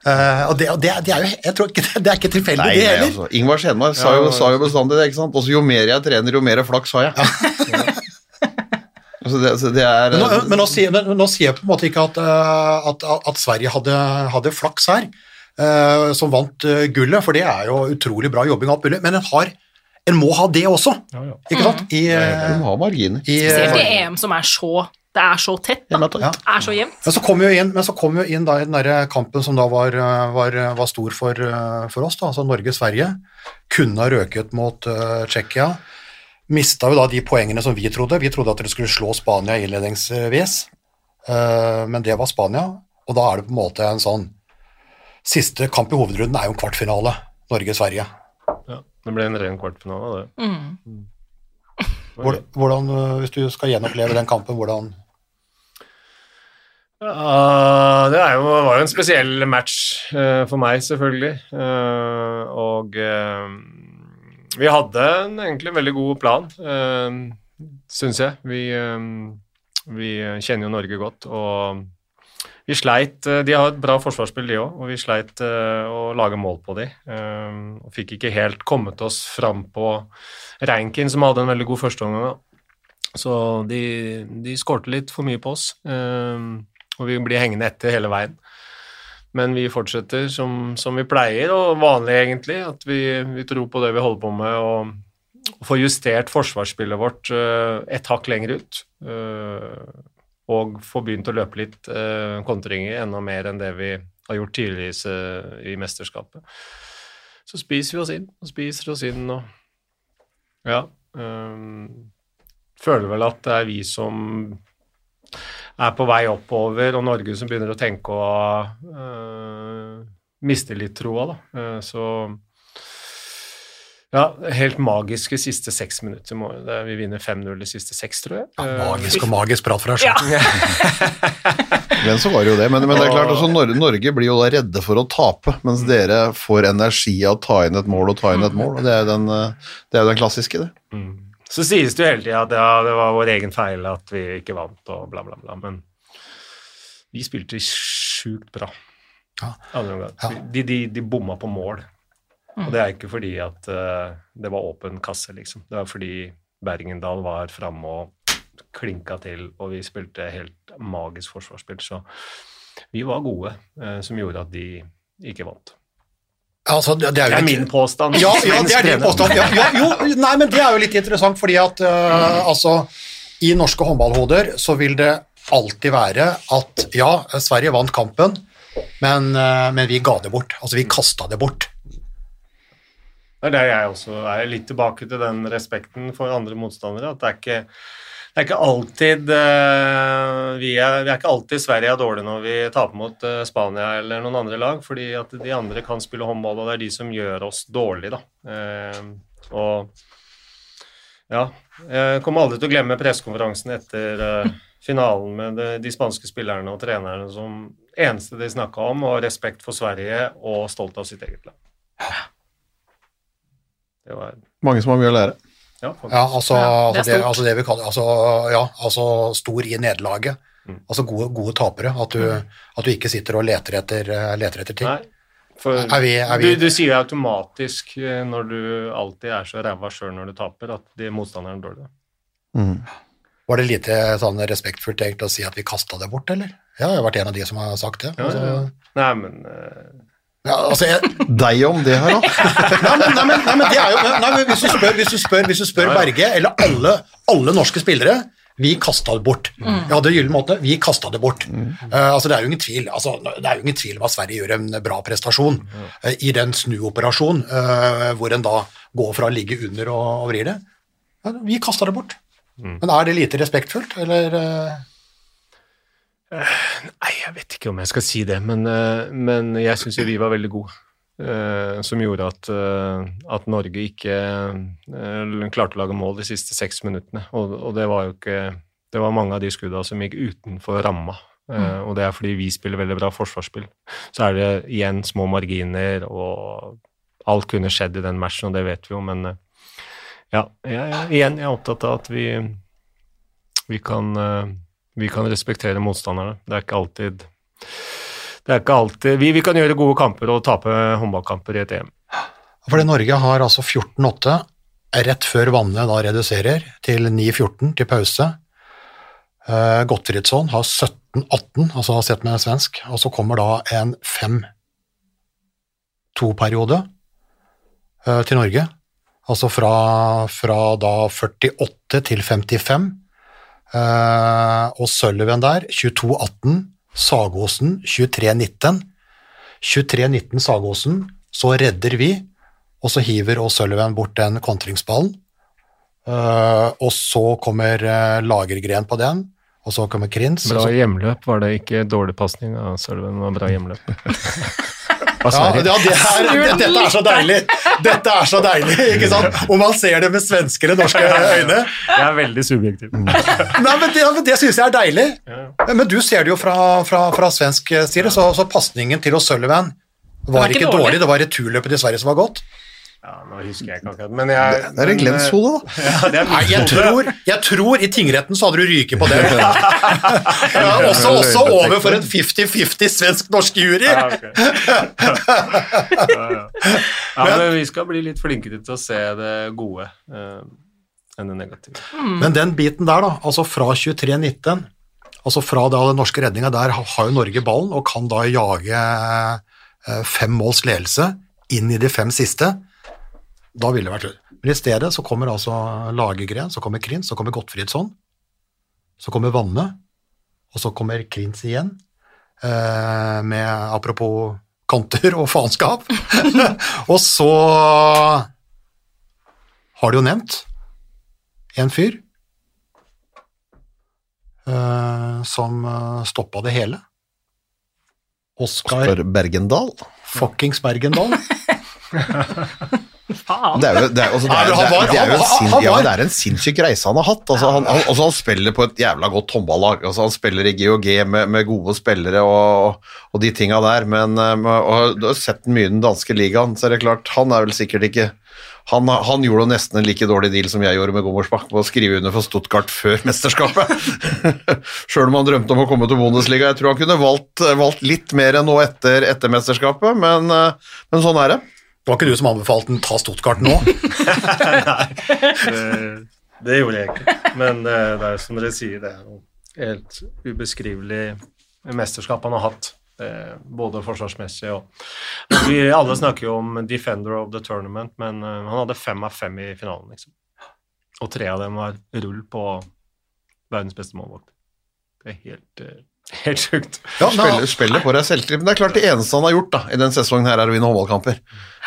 Uh, og det, det, det er jo jeg tror ikke, det er ikke tilfeldig, Nei, det heller. altså. Ingvar Skjenmark sa, jo- Ja, sa jo bestandig det, ikke sant. Også jo mer jeg trener, jo mer flaks har jeg. altså, det, altså, det er Men, nå, men nå, sier, men nå sier jeg på en måte ikke at, eh, at, at Sverige hadde, hadde flaks her, uh, som vant uh, gullet, for det er jo utrolig bra jobbing, alt mulig, men en, har, en må ha det også, ikke sant? I, Du eh, må ha marginer. Spesielt i eh, EM som er så Det er så tett, da. Ja. Det er så jevnt. Men så kom jo inn, men så kom jo inn da i den der kampen som da var, eh, var, var stor for, eh, for oss, da, altså Norge-Sverige. Kunne ha røket mot uh, Tsjekkia, mista jo da de poengene som vi trodde. Vi trodde at dere skulle slå Spania innledningsvis, uh, men det var Spania. Og da er det på en måte en sånn Siste kamp i hovedrunden er jo en kvartfinale. Norge-Sverige. Ja, det ble en ren kvartfinale, det. Mm. Hvordan, eh, hvis du skal gjenoppleve den kampen, hvordan Ja, det jo, var jo en spesiell match uh, for meg, selvfølgelig. Uh, og eh, vi hadde en egentlig veldig god plan, uh, syns jeg. Vi, vi kjenner jo Norge godt, og vi sleit De har et bra forsvarsspill, de òg, og vi sleit å lage mål på de. og fikk ikke helt kommet oss fram på Rankin, som hadde en veldig god førsteomgang. Så de, de skårte litt for mye på oss. eh, og vi blir hengende etter hele veien. Men vi fortsetter som, som vi pleier, og vanlig egentlig, at vi, vi tror på det vi holder på med, og, og får justert forsvarsspillet vårt uh, et hakk lenger ut. Uh, og får begynt å løpe litt uh, kontringer, enda mer enn det vi har gjort tidligere i, i mesterskapet. Så spiser vi oss inn, og spiser oss inn, og ja. Um, føler vel at det er vi som er på vei oppover, og Norge som begynner å tenke å øh, miste litt troa, da. Eh, så ja, helt magiske siste seks minutter. Er- vi vinner 5-0 de siste seks, tror jeg. Ja, Magisk og magisk prat fra deg Ja. selv. Men så var det jo det. Men, men det er klart, også, Norge, Norge blir jo da redde for å tape, mens dere får energi av å ta inn et mål og ta inn et mål. og Det er jo den, eh, det er jo den klassiske, det. Mm. Så sies det jo hele tida at ja, det var vår egen feil at vi ikke vant, og bla, bla, bla. Men vi spilte sjukt bra. Ja. De, de, de bomma på mål. Og det er ikke fordi at uh, det var åpen kasse, liksom. Det var fordi Bergendal var framme og klinka til, og vi spilte helt magisk forsvarsspill. Så vi var gode, uh, som gjorde at de ikke vant. Altså, det, det er Det jo er min påstand. Ja, ja, det er din påstand. Ja, ja, jo, nei, men det er jo litt interessant, fordi at uh, altså, i norske håndballhoder så vil det alltid være at ja, Sverige vant kampen, men, uh, men vi ga det bort. Altså, vi kasta det bort. Det er det jeg også er litt tilbake til den respekten for andre motstandere. At det er ikke, det er ikke alltid eh, vi, er, vi er ikke alltid Sverige er dårlige når vi taper mot eh, Spania eller noen andre lag, fordi at de andre kan spille håndball, og det er de som gjør oss dårlige, da. Eh, og ja, jeg kommer aldri til å glemme pressekonferansen etter finalen med de, de spanske spillerne og trenerne som eneste de snakka om, var respekt for Sverige og stolt av sitt eget land. Det var Mange som har mye å lære. Ja, altså, Ja, det altså, det, altså det vi kaller altså, ja, altså stor i nederlaget. Mm. Altså gode, gode tapere. At du, at du ikke sitter og leter etter, øh, leter etter ting. Nei, for Er vi- er vi- du, du sier jo automatisk eh, når du alltid er så ræva sjøl når du taper, at de motstanderen er dårlig. Mm. Var det lite sånn respektfullt egentlig å si at vi kasta det bort, eller? Ja, jeg har vært en av de som har sagt det. Ja, Altså. Nei, men eh, ja, altså, jeg, Deg om det her, da. nei, men, nei, men, nei, men det er jo nei, men hvis, du spør, hvis du spør, hvis du spør Ja, ja. Berge, eller alle, alle norske spillere vi kasta det bort. Mm. Vi hadde gyllen måte, vi kasta det bort. Eh, altså, det er jo ingen tvil altså, det er jo ingen tvil om at Sverige gjør en bra prestasjon eh, i den snuoperasjonen, uh, hvor en da går fra å ligge under og, og vrir det. Ja, vi kasta det bort. Mm. Men er det lite respektfullt, eller eh, Nei, jeg vet ikke om jeg skal si det, men, eh, men jeg syns jo vi var veldig gode. eh, som gjorde at, eh, at Norge ikke eh, klarte å lage mål de siste seks minuttene. Og, og det var jo ikke Det var mange av de skuddene som gikk utenfor ramma. Mm. og det er fordi vi spiller veldig bra forsvarsspill. Så er det igjen små marginer, og alt kunne skjedd i den matchen, og det vet vi jo, men eh, ja, jeg, igjen, jeg er opptatt av at vi, vi kan eh, vi kan respektere motstanderne. Det er ikke alltid er ikke alltid vi, vi kan gjøre gode kamper og tape håndballkamper i et EM. Fordi Norge har altså 14-8 rett før vannet da reduserer til 9-14 til pause. Uh, Gottfridsson har 17-18, altså har sett med svensk, og så kommer da en 5-2-periode eh, til Norge. Altså fra, fra da 48 til 55. Eh, og Sullivan der, 22-18. Sagosen 23-19. 23-19 Sagosen, så redder vi, og så hiver O'Sullivan bort den kontringsballen. Eh, og så kommer uh, Lagergren på den, og så kommer Krins. Bra hjemløp, var det ikke dårlig pasning av Sullivan? Var bra hjemløp. Av Sverige. ja det er, det, dette er så deilig! Dette er så deilig, ikke sant? Og man ser det med svenske eller norske øyne. Jeg er veldig subjektiv. Nei, men Det, men det syns jeg er deilig. Men du ser det jo fra, fra, fra svensk side, så, så pasningen til O'Sullivan var ikke ikke dårlig. dårlig. Det var returløpet til Sverige som var godt. Ja, nå husker jeg ikke akkurat, men jeg Det er en glenshode, da. Ja, det er Nei, jeg tror, jeg tror i tingretten så hadde du ryket på det. Ja, også, også over for en 50-50 svensk-norsk jury. Ja, okay. ja, ja. ja, men vi skal bli litt flinkere til å se det gode eh, enn det negative. Men den biten der, da, altså fra 23-19, altså fra da den norske redninga, der har har jo Norge ballen og kan da jage eh, fem måls ledelse inn i de fem siste. Da ville det vært slutt. Men i stedet så kommer altså Lagergren, så kommer Krins, så kommer Gottfriedsson, så kommer Vanne, og så kommer Krins igjen, eh, med apropos kanter og faenskap. og så har du jo nevnt en fyr eh, som uh, stoppa det hele. Oskar Bergendal. fuckings Bergendal. Faen. Det er jo det er, altså, det er, det er, er jo en sin, ja, det er en sinnssyk reise han har hatt. Altså, han, han, altså, han spiller på et jævla godt håndballag. Altså, han spiller i GOG med, med gode spillere og, og de tinga der, men um, og, Du har sett mye i den danske ligaen, så er det klart, han er vel sikkert ikke han, han gjorde nesten en like dårlig deal som jeg gjorde med Gommersbach på å skrive under for Stuttgart før mesterskapet. Sjøl om han drømte om å komme til Bundesliga. Jeg tror han kunne valgt, valgt litt mer enn nå etter, etter mesterskapet, men, uh, men sånn er det. Det var ikke du som anbefalte den ta Stuttgart nå? Det, det gjorde jeg ikke. Men det, det er som dere sier, det er jo helt ubeskrivelig mesterskap han har hatt. eh, Både forsvarsmessig og Vi alle snakker jo om 'defender of the tournament', men eh, han hadde fem av fem i finalen, liksom. Og tre av dem var rull på verdens beste målvakt. Det er helt, eh, helt sjukt. Ja, spiller, spiller på deg selvtillit. Men det er klart det eneste han har gjort da, i denne sesongen her, er å vinne håndballkamper.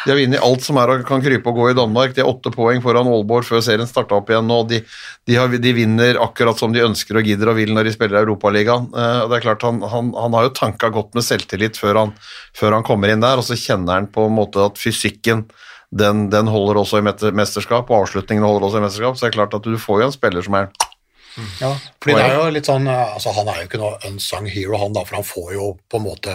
De har vunnet alt som er og kan krype og gå i Danmark. De har åtte poeng foran Aalborg før serien starta opp igjen nå. De, de, har, de vinner akkurat som de ønsker og gidder og vil når de spiller Europaligaen. Eh, det er klart han, han, han har jo tanka godt med selvtillit før han, før han kommer inn der, og så kjenner han på en måte at fysikken den, den holder også i mesterskap, og avslutningene holder også i mesterskap. Så det er klart at du får jo en spiller som er Ja, fordi det er jo litt sånn altså Han er jo ikke noe unsung hero, han da, for han får jo på en måte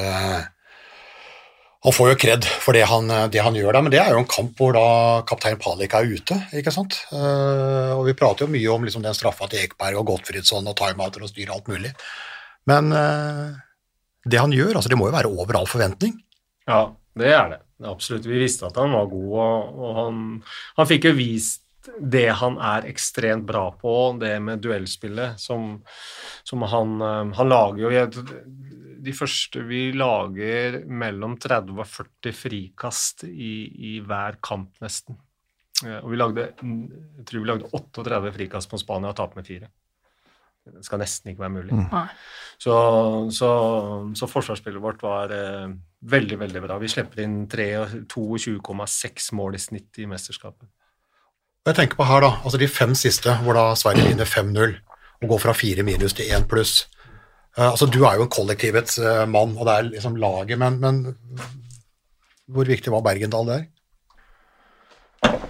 Han får jo kred for det han, det han gjør der, men det er jo en kamp hvor da kaptein Palik er ute, ikke sant. Eh, og vi prater jo mye om liksom den straffa til Ekberg og Gottfriedsson og timeouter og styr og alt mulig. Men eh, det han gjør, altså det må jo være over all forventning. Ja, det er det. Det Absolutt. Vi visste at han var god, og, og han, han fikk jo vist det han er ekstremt bra på, det med duellspillet, som, som han eh, Han lager jo jeg- De første Vi lager mellom 30 og 40 frikast i, i hver kamp, nesten. Eh, Og vi lagde Jeg tror vi lagde 38 frikast på Spania og tapte med fire. Det skal nesten ikke være mulig. Mm. Så, så, så forsvarsspillet vårt var eh, veldig, veldig bra. Vi slipper inn 22,6 mål i snitt i mesterskapet. Og Jeg tenker på her da, altså de fem siste, hvor da Sverige vinner 5-0 og går fra 4 minus til 1 pluss. Eh, altså Du er jo en kollektivets eh, mann, og det er liksom laget, men, men hvor viktig var Bergendal der?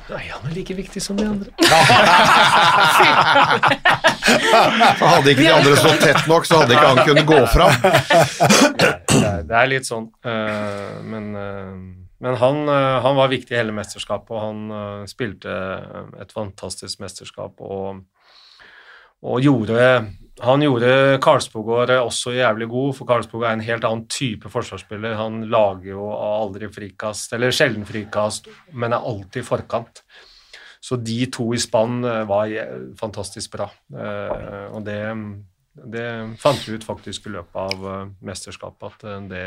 Nei, han er like viktig som de andre. Hadde ikke de andre stått tett nok, så hadde ikke han kunnet gå fram. Det er, det er litt sånn. eh, men men han, eh, han var viktig i hele mesterskapet, og han eh, spilte et fantastisk mesterskap. Og, og gjorde Han gjorde Karlsbogård også jævlig god, for Karlsbogård er en helt annen type forsvarsspiller. Han lager jo aldri frikast, eller sjelden frikast, men er alltid i forkant. Så de to i spann eh, var fantastisk bra. Eh, og det, det fant vi ut faktisk i løpet av eh, mesterskapet, at eh, det,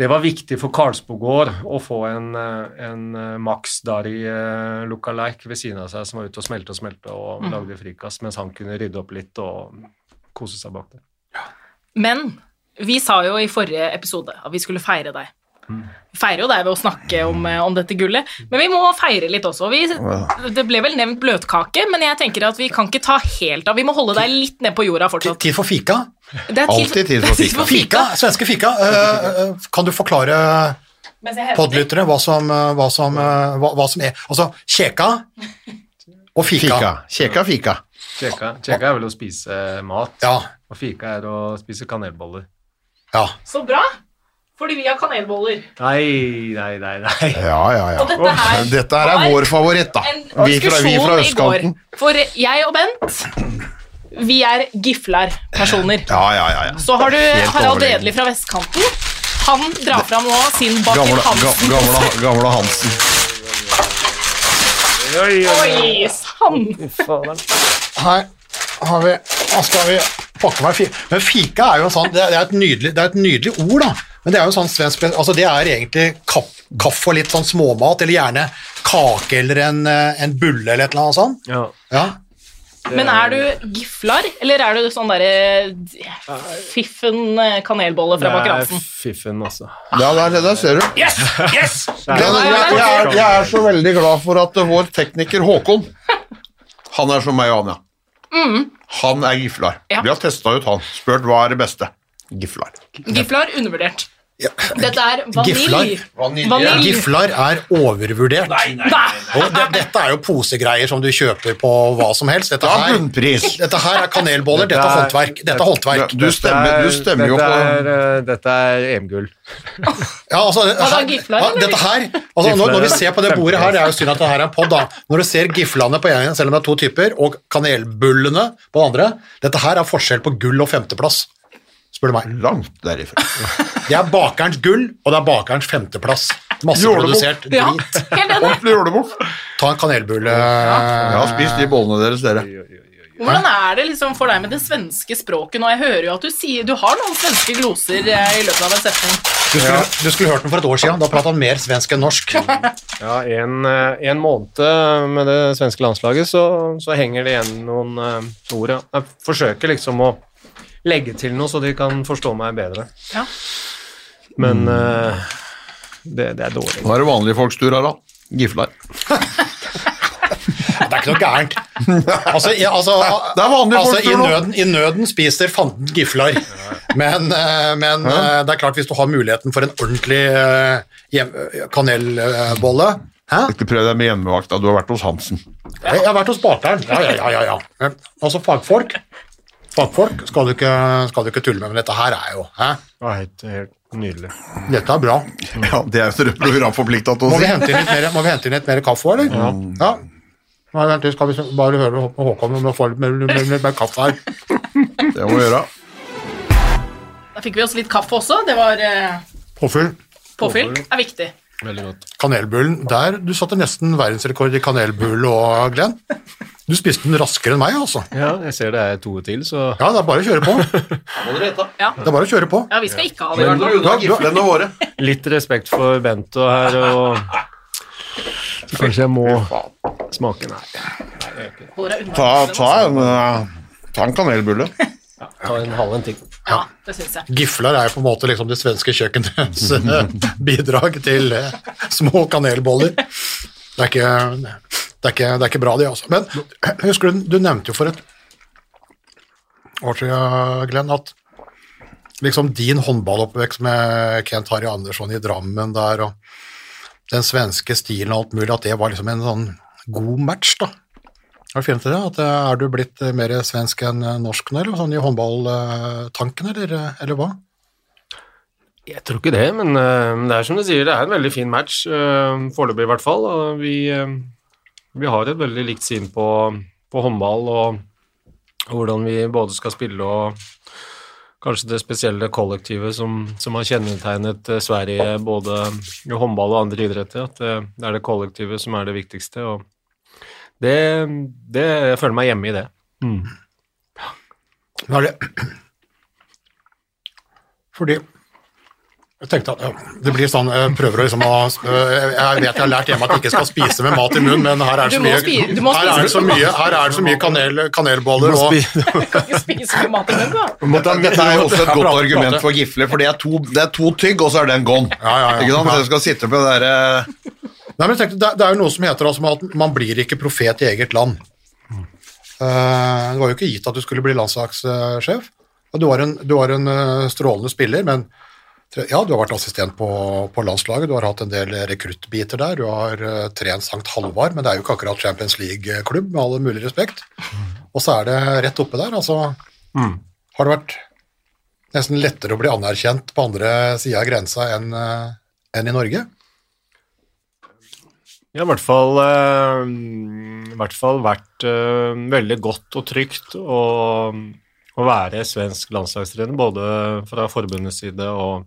det var viktig for Karlsbogård å få en, eh, en eh, Max Dari eh, lookalike ved siden av seg som var ute og smelte og smelte og lagde frikast, mens han kunne rydde opp litt og kose seg bak det. Men vi sa jo i forrige episode at vi skulle feire deg. Vi feirer jo deg ved å snakke om, om dette gullet, men vi må feire litt også. Vi, det ble vel nevnt bløtkake, men jeg tenker at vi kan ikke ta helt av. Vi må holde deg litt ned på jorda fortsatt. Tid for fika. Det er Alltid tid for fika. Fika, svenske fika. Eh, eh, kan du forklare podlyttere hva som, eh, hva, som, hva, hva som er Altså kjeka og fika. Fika. Kjeka fika. Kjeka, kjeka er vel å spise mat, Ja. og fika er å spise kanelboller. ja. Så bra, fordi vi har kanelboller. Nei, nei, nei, nei. Ja, ja, ja. Og dette her Dette her er vår favoritt, da. en Vi fra, vi fra diskusjon i går. østkanten. For jeg og Bent, vi er giflar-personer. Ja, ja, ja. ja. Så har du Harald overlegen. Fra vestkanten. Han drar fram nå sin Baker Hansen. gamle, gamle Hansen. Oi, oi, Oi sann! Her har vi Nå skal vi pakke meg fika. Men fika er jo en sånn Det er et nydelig, det er et nydelig ord, da. Men det er jo sånn svensk Altså, det er egentlig kaffe og litt sånn småmat, eller gjerne kake eller en, eh, en bulle eller et eller annet sånt. Ja. Ja. Men er du giflar, eller er du sånn derre fiffen eh, kanelbolle fra Baker Jeg er fiffen, altså. Ja, der, der ser du. Yes! Yes! Jeg, jeg, jeg, er, jeg er så veldig glad for at vår tekniker Håkon Han er som meg og Anja. Han er giflar. Vi har testa ut han. Spurt hva er det beste. Giflar. Giflar undervurdert. Ja. Dette er Giflar. vanilj. Vanilje. Giflar er overvurdert. Nei. Og det, dette er jo posegreier som du kjøper på hva som helst. Dette er her, bunnpris. dette her er kanelboller, dette er håndverk. Dette er håndverk. Du stemmer, du stemmer jo dette på er, eh, Dette er EM-gull. Ja, altså, her, dette her, altså, når, når vi ser på det bordet her, det er jo synd at det her er en podd, da. Når du ser giflene på ene, selv om det er to typer, og kanelbullene på den andre, dette her er forskjell på gull og femteplass, spør du meg. Langt derifra. Det er bakerens gull, og det er bakerens femteplass. Masseprodusert Ja, drit. helt. Ordentlig. Ta en kanelbulle. Jeg har spist de bollene deres, dere. Hvordan er det liksom for deg med det svenske språket nå? Jeg hører jo at du sier Du har noen svenske gloser eh, i løpet av en setning. Du skulle, du skulle hørt den for et år siden, da pratet han mer svensk enn norsk. Ja, en, eh, en måned med det svenske landslaget, så, så henger det igjen noen eh, ord. Ja. Jeg forsøker liksom å legge til noe, så de kan forstå meg bedre. Ja. Men uh, det, det er dårlig. Hva er det vanlige folks tur her, da. Gifler. Det er ikke noe gærent. Altså, i, altså, Det er vanlige altså, i, tur nøden, I nøden spiser fanden giflar. Men, eh, men eh, det er klart, hvis du har muligheten for en ordentlig kanelbolle Hæ? Ikke prøv deg med hjemmevakta, du har vært hos Hansen. Jeg har vært hos bakeren. Ja, ja, ja. ja, ja. Altså, fagfolk Fagfolk skal du, ikke, skal du ikke tulle med, men dette her er jo hæ? Det var helt, helt nydelig. Dette er bra. Ja, Det er jo programforplikta til å Må vi si. hente inn litt mer, må vi hente inn litt mer kaffe, eller? Ja. Nei, vent litt, skal vi bare høre med Håkon om vi får litt mer, mer, mer, mer kaffe her. Det må vi gjøre. Da fikk vi oss litt kaffe også. Det var eh, Påfyll. påfyll. Er viktig. Veldig godt. Kanelbullen der, du satte nesten verdensrekord i kanelbull og Glenn. Du spiste den raskere enn meg, altså. Ja, jeg ser det er to til, så Ja, det er bare å kjøre på. Må dere hete. Ja. Det er bare å kjøre på. ja, vi skal ikke ha det i hvert fall. giflene våre. litt respekt for Bento her, og kanskje jeg må smake den unna Ta, ta, en, eh, ta en kanelbulle. Ta en halv en ting. Ja, det syns jeg. Gifler er på en måte liksom det svenske kjøkkenets eh, bidrag til eh, små kanelboller. Det er ikke, det er ikke, det er ikke bra, det, altså. Men husker du, du nevnte jo for et år siden, Glenn, at liksom din håndballoppvekst med Kent Harry Andersson i Drammen der, og den svenske stilen og alt mulig, at det var liksom en sånn god match, da. Har du funnet det? At eh, Er du blitt eh, mer svensk enn eh, norsk nå, eller sånn i håndballtanken, eller, eller hva? Jeg tror ikke det, men det er som du sier, det er en veldig fin match, foreløpig i hvert fall. Vi, vi har et veldig likt syn på, på håndball og, og hvordan vi både skal spille og kanskje det spesielle kollektivet som, som har kjennetegnet Sverige både i håndball og andre idretter. At det, det er det kollektivet som er det viktigste. og det, det Jeg føler meg hjemme i det. Mm. Nå er det Fordi Jeg tenkte at det blir sånn, jeg prøver å liksom å Jeg vet jeg har lært hjemme at jeg ikke skal spise med mat i munnen, men her er det så mye, du her er det så mye, her er det så mye kanel, kanelboller og Kan ikke spise med mat i munnen, da. Dette, er jo også et godt argument for gifler, for det er to, det er to tygg, og så er den gone. Ja, ja, ja. Ikke sant? Så du skal sitte på det derre Nei, men tenkte, det, er jo noe som heter altså at man blir ikke profet i eget land. Eh, det var jo ikke gitt at du skulle bli landslagssjef. Du var en, du var en uh, strålende spiller, men ja, du har vært assistent på, på landslaget, du har hatt en del rekruttbiter der, du har uh, trent Sankt Halvard, men det er jo ikke akkurat Champions League-klubb, med all mulig respekt. Og så er det rett oppe der, altså har det vært nesten lettere å bli anerkjent på andre sida av grensa enn enn i Norge. Ja, i hvert fall, eh, i hvert fall vært eh, veldig godt og trygt å, å være svensk landslagstrener, både fra forbundets side og,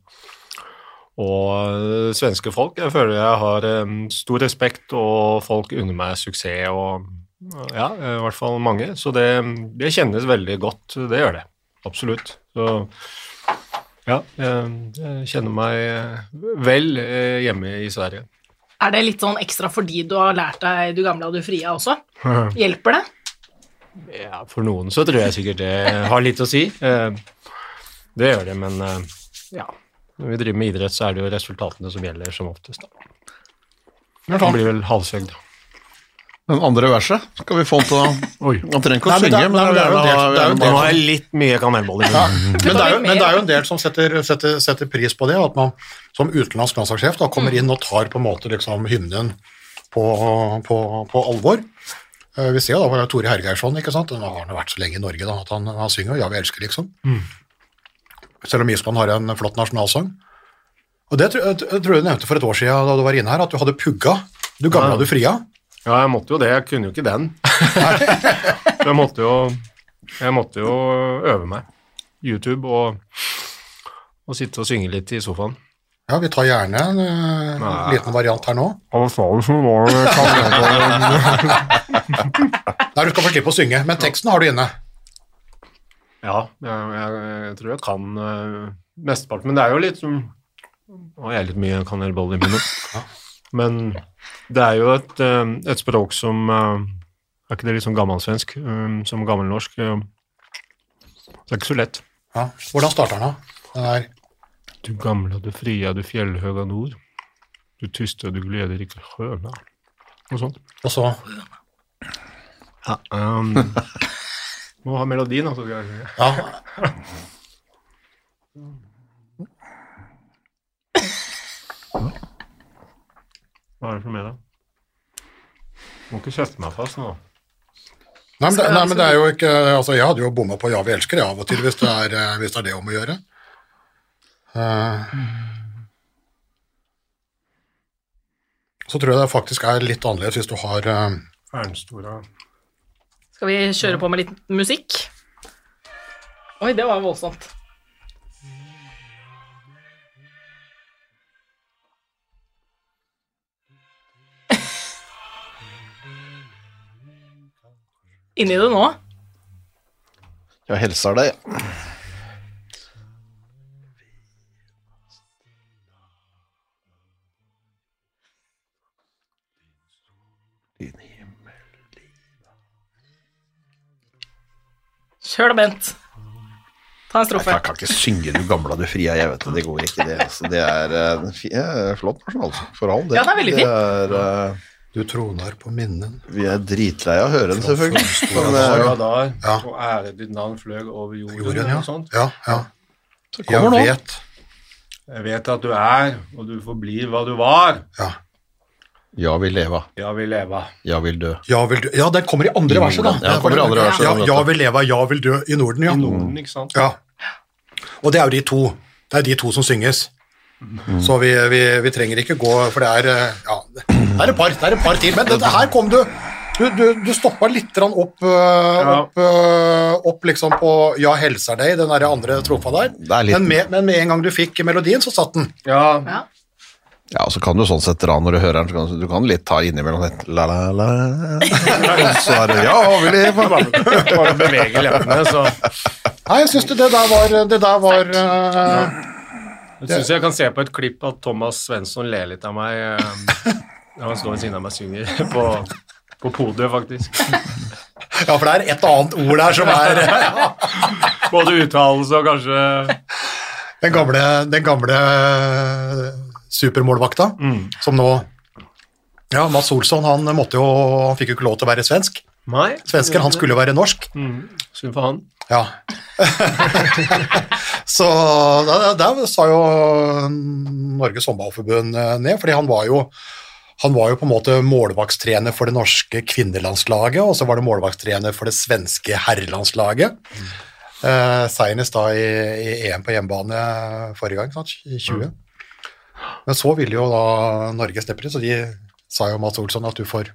og eh, svenske folk. Jeg føler jeg har stor respekt, og folk unner meg suksess, og ja, i hvert fall mange. Så det, det kjennes veldig godt, det gjør det. Absolutt. Så ja, jeg, jeg kjenner meg vel hjemme i Sverige. Er det litt sånn ekstra fordi du har lært deg du gamle og du frie også? Hjelper det? Ja, for noen så tror jeg sikkert det har litt å si. Eh, Det gjør det, men eh, ja. Når vi driver med idrett, så er det jo resultatene som gjelder som oftest. Da. Det blir vel halshøgd. Den andre verset. Skal vi få han til å Oi. Han trenger ikke å synge, det men det er jo gjerne det- Nå har jeg litt mye kanelboller Ja, er men det er jo en del som setter, setter, setter pris på det, at man som utenlandsk landslagssjef da kommer inn og tar på en måte liksom hymnen på, på, på alvor. Eh, Vi ser jo da på Tore Hergeirsson, ikke sant? han har han vært så lenge i Norge da, at han, han synger 'Ja, vi elsker', liksom. Selv om Island har en flott nasjonalsang. Og det tror jeg, jeg tror du nevnte for et år siden da du var inne her, at du hadde pugga. Du gamle Ja. hadde fria. Ja, jeg måtte jo det. Jeg kunne jo ikke den. Så jeg måtte jo, jeg måtte jo øve meg. YouTube og, og sitte og synge litt i sofaen. Ja, vi tar gjerne en uh, liten variant her nå. Han sa du som var det? Nei, du skal få slippe å synge, men teksten har du inne. Ja, jeg, jeg, jeg tror jeg kan uh, mesteparten, men det er jo litt som Nå har jeg litt mye kanelboller i munnen. Men det er jo et, uh, et språk som uh, Er ikke det litt sånn gammelsvensk? um, som gammelnorsk? Uh, det er ikke så lett. Ja. Hvordan starter den da? Den er Du gamla, du fria, du fjellhøga nord. Du tyste, du gleder ikke høna. Og sånt. Og så Ja, um, må ha melodien, altså. Ja. Hva er det for med deg? Må ikke kjefte meg fast nå. Nei, men det, nei, men det er jo ikke Altså, jeg hadde jo bomma på 'Ja, vi elsker' det av og til, hvis det er, eh, hvis det, er det om å gjøre. Eh, så tror jeg det faktisk er litt annerledes hvis du har Fernstora Skal vi kjøre på med litt musikk? Oi, det var voldsomt. Inni det nå? Jeg hilser deg. Kjør da, Bent. Ta en strofe. Jeg kan ikke synge 'Du gamla, du fria', jeg vet det. Det går ikke, det. Altså, det er en fi- eh, flott nasjonalsang, for all del. Ja, det er veldig fint. Det er, uh, Du troner på minnen. vi er dritlei av å høre den, selvfølgelig. Men, er eh, av Ja. og ære ditt navn fløg over jorden. Jorden, ja. og sånt. Ja, ja. så Jeg nå. vet. Jeg vet at du er, og du forblir hva du var. Ja. Ja, vil leva. Ja, vil leva. Ja, vil dø. Ja, vil dø. ja, den kommer i andre verset, da. Ja, den kommer i andre verset, Ja, ja, vil leva, ja, vil dø i Norden, ja. I Norden, ikke sant? Ja. Og det er jo de to. Det er de to som synges. Så vi, vi, vi trenger ikke gå, for det er eh, Ja, det er et par, det er et par til. Men dette her kom du Du, du, du stoppa litt opp, eh, opp, eh, opp liksom på Ja, helser deg, den der andre trofa der. Er Men, med, men med en gang du fikk melodien, så satt den. Ja, Ja. Ja, og så kan du sånn sett dra når du hører den, så kan du, du kan litt ta innimellom litt la la la Så er det ja, vil leva. bare bevege leppene, så Nei, jeg syns det, der var Det der var eh, Jeg syns jeg kan se på et klipp at Thomas Svensson ler litt av meg eh, når han står ved siden av meg og synger på, på podiet, faktisk. Ja, for det er et annet ord der som er Både uttalelse og kanskje den gamle, den gamle supermålvakta, som nå Ja, Mads Olsson han måtte jo Han fikk jo ikke lov til å være svensk. Nei. Svensken, han skulle jo være norsk. Mm. Synd for han. Ja. så der, der sa jo Norges håndballforbund eh, ned, fordi han var jo han var jo på en måte målvaktstrener for det norske kvinnelandslaget, og så var det målvaktstrener for det svenske herrelandslaget. Eh, Senest da i, i EM på hjemmebane forrige gang, sant? i 20. Men så ville jo da Norge steppe til, så de sa jo Mats Olsson at du får,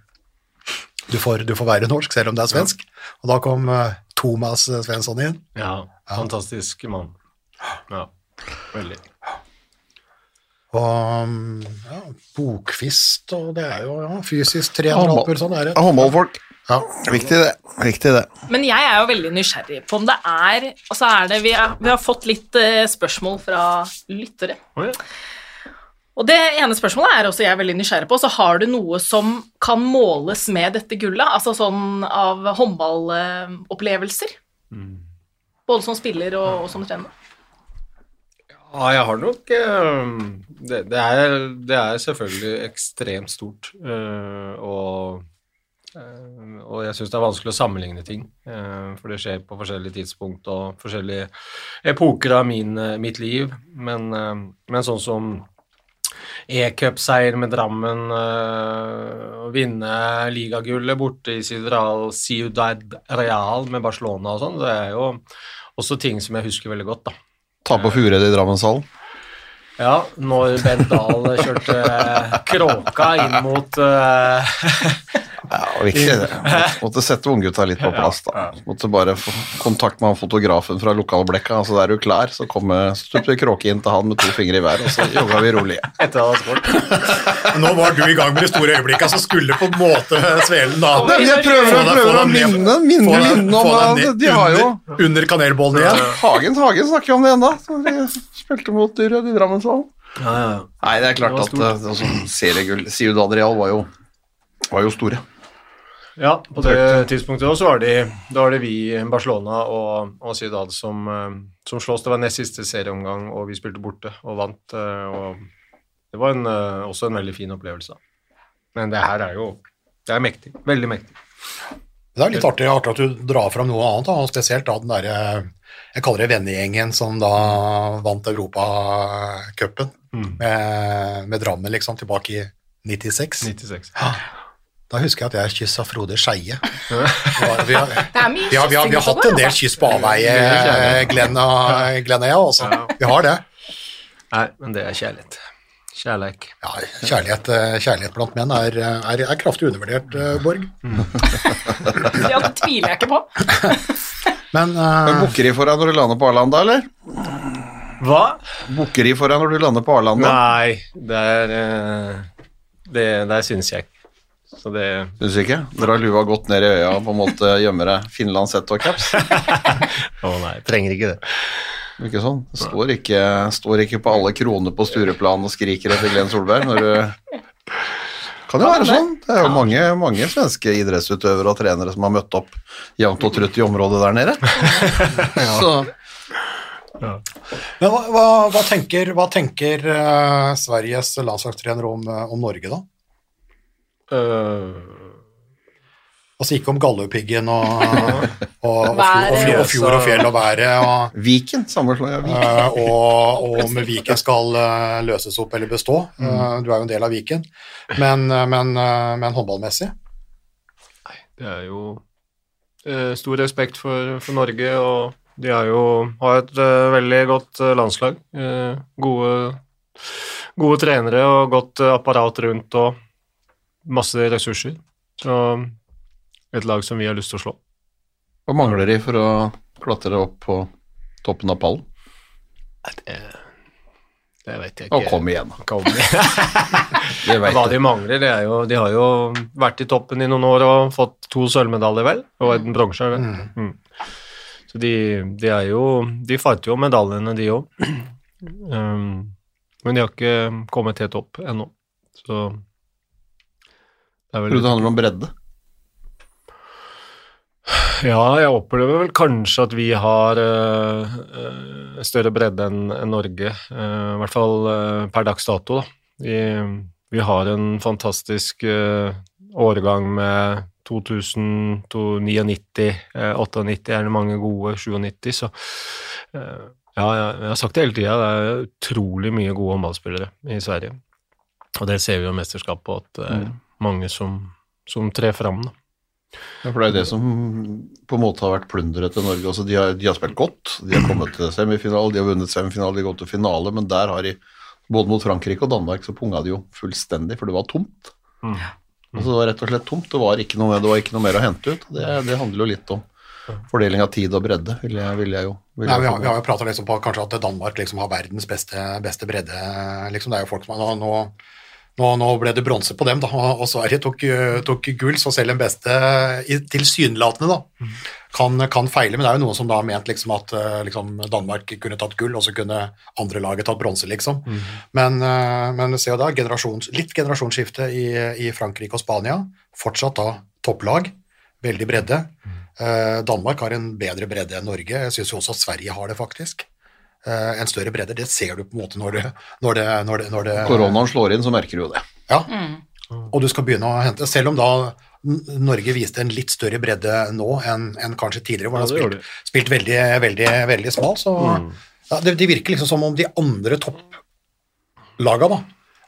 du får, du får være norsk selv om det er svensk. Og da kom eh, Thomas Svensson inn. Ja, fantastisk mann. Ja, veldig. Og um, ja, bokfist, og det er jo ja, fysisk trener og alt mulig sånn. Er det. Håndballfolk. Ja. Viktig det. Viktig det. Men jeg er jo veldig nysgjerrig på om det er Og så er det Vi, er, vi har fått litt eh, spørsmål fra lyttere. Oh, ja. Og det ene spørsmålet er også jeg er veldig nysgjerrig på. Så har du noe som kan måles med dette gullet? Altså sånn av håndballopplevelser? Både som spiller og, og som trener? Ja, jeg har nok eh, det, det, er, det er selvfølgelig ekstremt stort. eh, og, eh, og jeg syns det er vanskelig å sammenligne ting. eh, for det skjer på forskjellige tidspunkt og forskjellige epoker av min, mitt liv. Men, men sånn som E-cupseier med Drammen, eh, å vinne ligagullet borte i Ciudad, Ciudad Real med Barcelona og sånn, det er jo også ting som jeg husker veldig godt, da. Ta på Fured i Drammenshallen. Ja, når Bent Dahl kjørte eh, kråka inn mot eh, Ja, viktig det. Måtte sette unggutta litt på plass, da. Måtte bare få kontakt med han fotografen fra lokalblekka. Altså, er du klar, så kommer stupte kråke inn til han med to fingre i hver, og så jogga vi rolig. etter han ha spurt. Nå var du i gang med de store øyeblikka som skulle på en måte svelen da Nei, jeg prøver, jeg prøver å minne, minne, deg- minne om deg det. De har jo under, under kanelbollen igjen. Hagen, Hagen snakker jo om det ennå. De spilte mot Rød i Drammenshallen. Ja, ja. Nei, det er klart at eh, altså, seriegull Ciudad Real var jo, var jo store. ja, på det tidspunktet også var, de, da var det vi, Barcelona og, og Ciudad, som, eh, som slåss. Det var nest siste serieomgang, og vi spilte borte og vant. eh, og det var en, eh, også en veldig fin opplevelse. Men det her er jo Det er mektig. Veldig mektig. Det er litt artig, artig at du drar fram noe annet, da, og spesielt da den derre Jeg kaller det vennegjengen som da vant Europacupen med, med Drammen, liksom, tilbake i 96. 96. Da husker jeg at jeg kyssa Frode Skeie. Vi har, vi, har, vi, har, vi har hatt en del kyss på avveie, Glenn og, Glenn og jeg, også. Vi har det. Nei, men det er kjærlighet. Kjærleik. Ja, kjærlighet, eh, kjærlighet blant menn er, er, er kraftig undervurdert, eh, Borg. Ja, det tviler jeg ikke på. Men, eh, Booker de for deg når du lander på Arlanda, eller? Hva? Booker de for deg når du lander på Arlanda? Nei, det er eh, Det der syns jeg ikke. Så det Syns du ikke? Dere har lua godt ned i øya på en måte gjemmer deg finlandshette og caps? Å nei, trenger ikke det. Ikke sånn? Står ikke, står ikke på alle kroner på Stureplan og skriker etter Glenn Solberg når du Kan jo være sånn. Det er jo mange, mange svenske idrettsutøvere og trenere som har møtt opp jevnt og trutt i området der nede. Så men hva, hva, hva tenker, hva tenker uh, Sveriges landslagstrener om, eh, om Norge, da? Øh, Altså ikke om Galdhøpiggen og, og, og, og, fjord, og fjord og fjell og været, og, Viken, samme slag Viken. eh, og, og om Viken skal eh, løses opp eller bestå. Eh, Du er jo en del av Viken, men, men, men håndballmessig det er jo eh, stor respekt for, for Norge, og de har jo har et eh, veldig godt landslag. Eh, gode, gode trenere og godt apparat rundt og masse ressurser. Og et lag som vi har lyst til å slå. Hva mangler de for å klatre opp på toppen av pallen? Det, det vet jeg Å, Og kom igjen, da. Kom. Hva de mangler, det er jo De har jo vært i toppen i noen år og fått to sølvmedaljer, vel, og en bronse. det. Mm. Så de, de er jo De fighter jo medaljene, de òg. Um, Men de har ikke kommet helt opp ennå. Så det Tror du det handler om bredde? Ja, jeg opplever vel kanskje at vi har eh, større bredde enn en Norge. eh, I hvert fall per dags dato, da. Vi, vi har en fantastisk årgang med 2000, to- 99, eh, 98 er det mange gode, 97, så ja, jeg, har sagt det hele tida, det er utrolig mye gode håndballspillere i Sverige. Og det ser vi jo i mesterskapet, på at er mange som, som trer fram, da. Ja, for det er det som på en måte har vært plunderet til Norge. Altså, de, har, de har spilt godt, de har kommet til semifinale, de har vunnet semifinale, de har gått til finale, men der har de, både mot Frankrike og Danmark, så punga de jo fullstendig, for det var tomt. Mm. Altså, det var rett og slett tomt, det var ikke noe, det var ikke noe mer å hente ut. Det, det handler jo litt om fordeling av tid og bredde, vil jeg, vil jeg jo. Vil Nei, vi, har, vi har jo prata liksom på kanskje at Danmark liksom har verdens beste, beste bredde. Liksom. Det er jo folk som har, nå, nå, nå ble det bronse på dem, da, og Sverige tok, eh, tok gull, så selv den beste tilsynelatende da, kan, kan feile. Men det er jo noen som da har ment liksom, at eh, liksom, Danmark kunne tatt gull, og så kunne andre laget tatt bronse, liksom. Men, eh, men se jo da, generasjons, litt generasjonsskifte i, i Frankrike og Spania. Fortsatt da topplag, veldig bredde. Mm. Danmark har en bedre bredde enn Norge. Jeg syns også at Sverige har det, faktisk. Eh, en større bredde. Det ser du på en måte når det, når det, når det, når det Koronaen slår inn, så merker du jo det. Ja. Og du skal begynne å hente Selv om da Norge viste en litt større bredde nå enn enn kanskje tidligere, hvor Ja, det har spilt, spilt veldig, veldig, veldig smal, så ja, det, det virker liksom som om de andre topplaga, da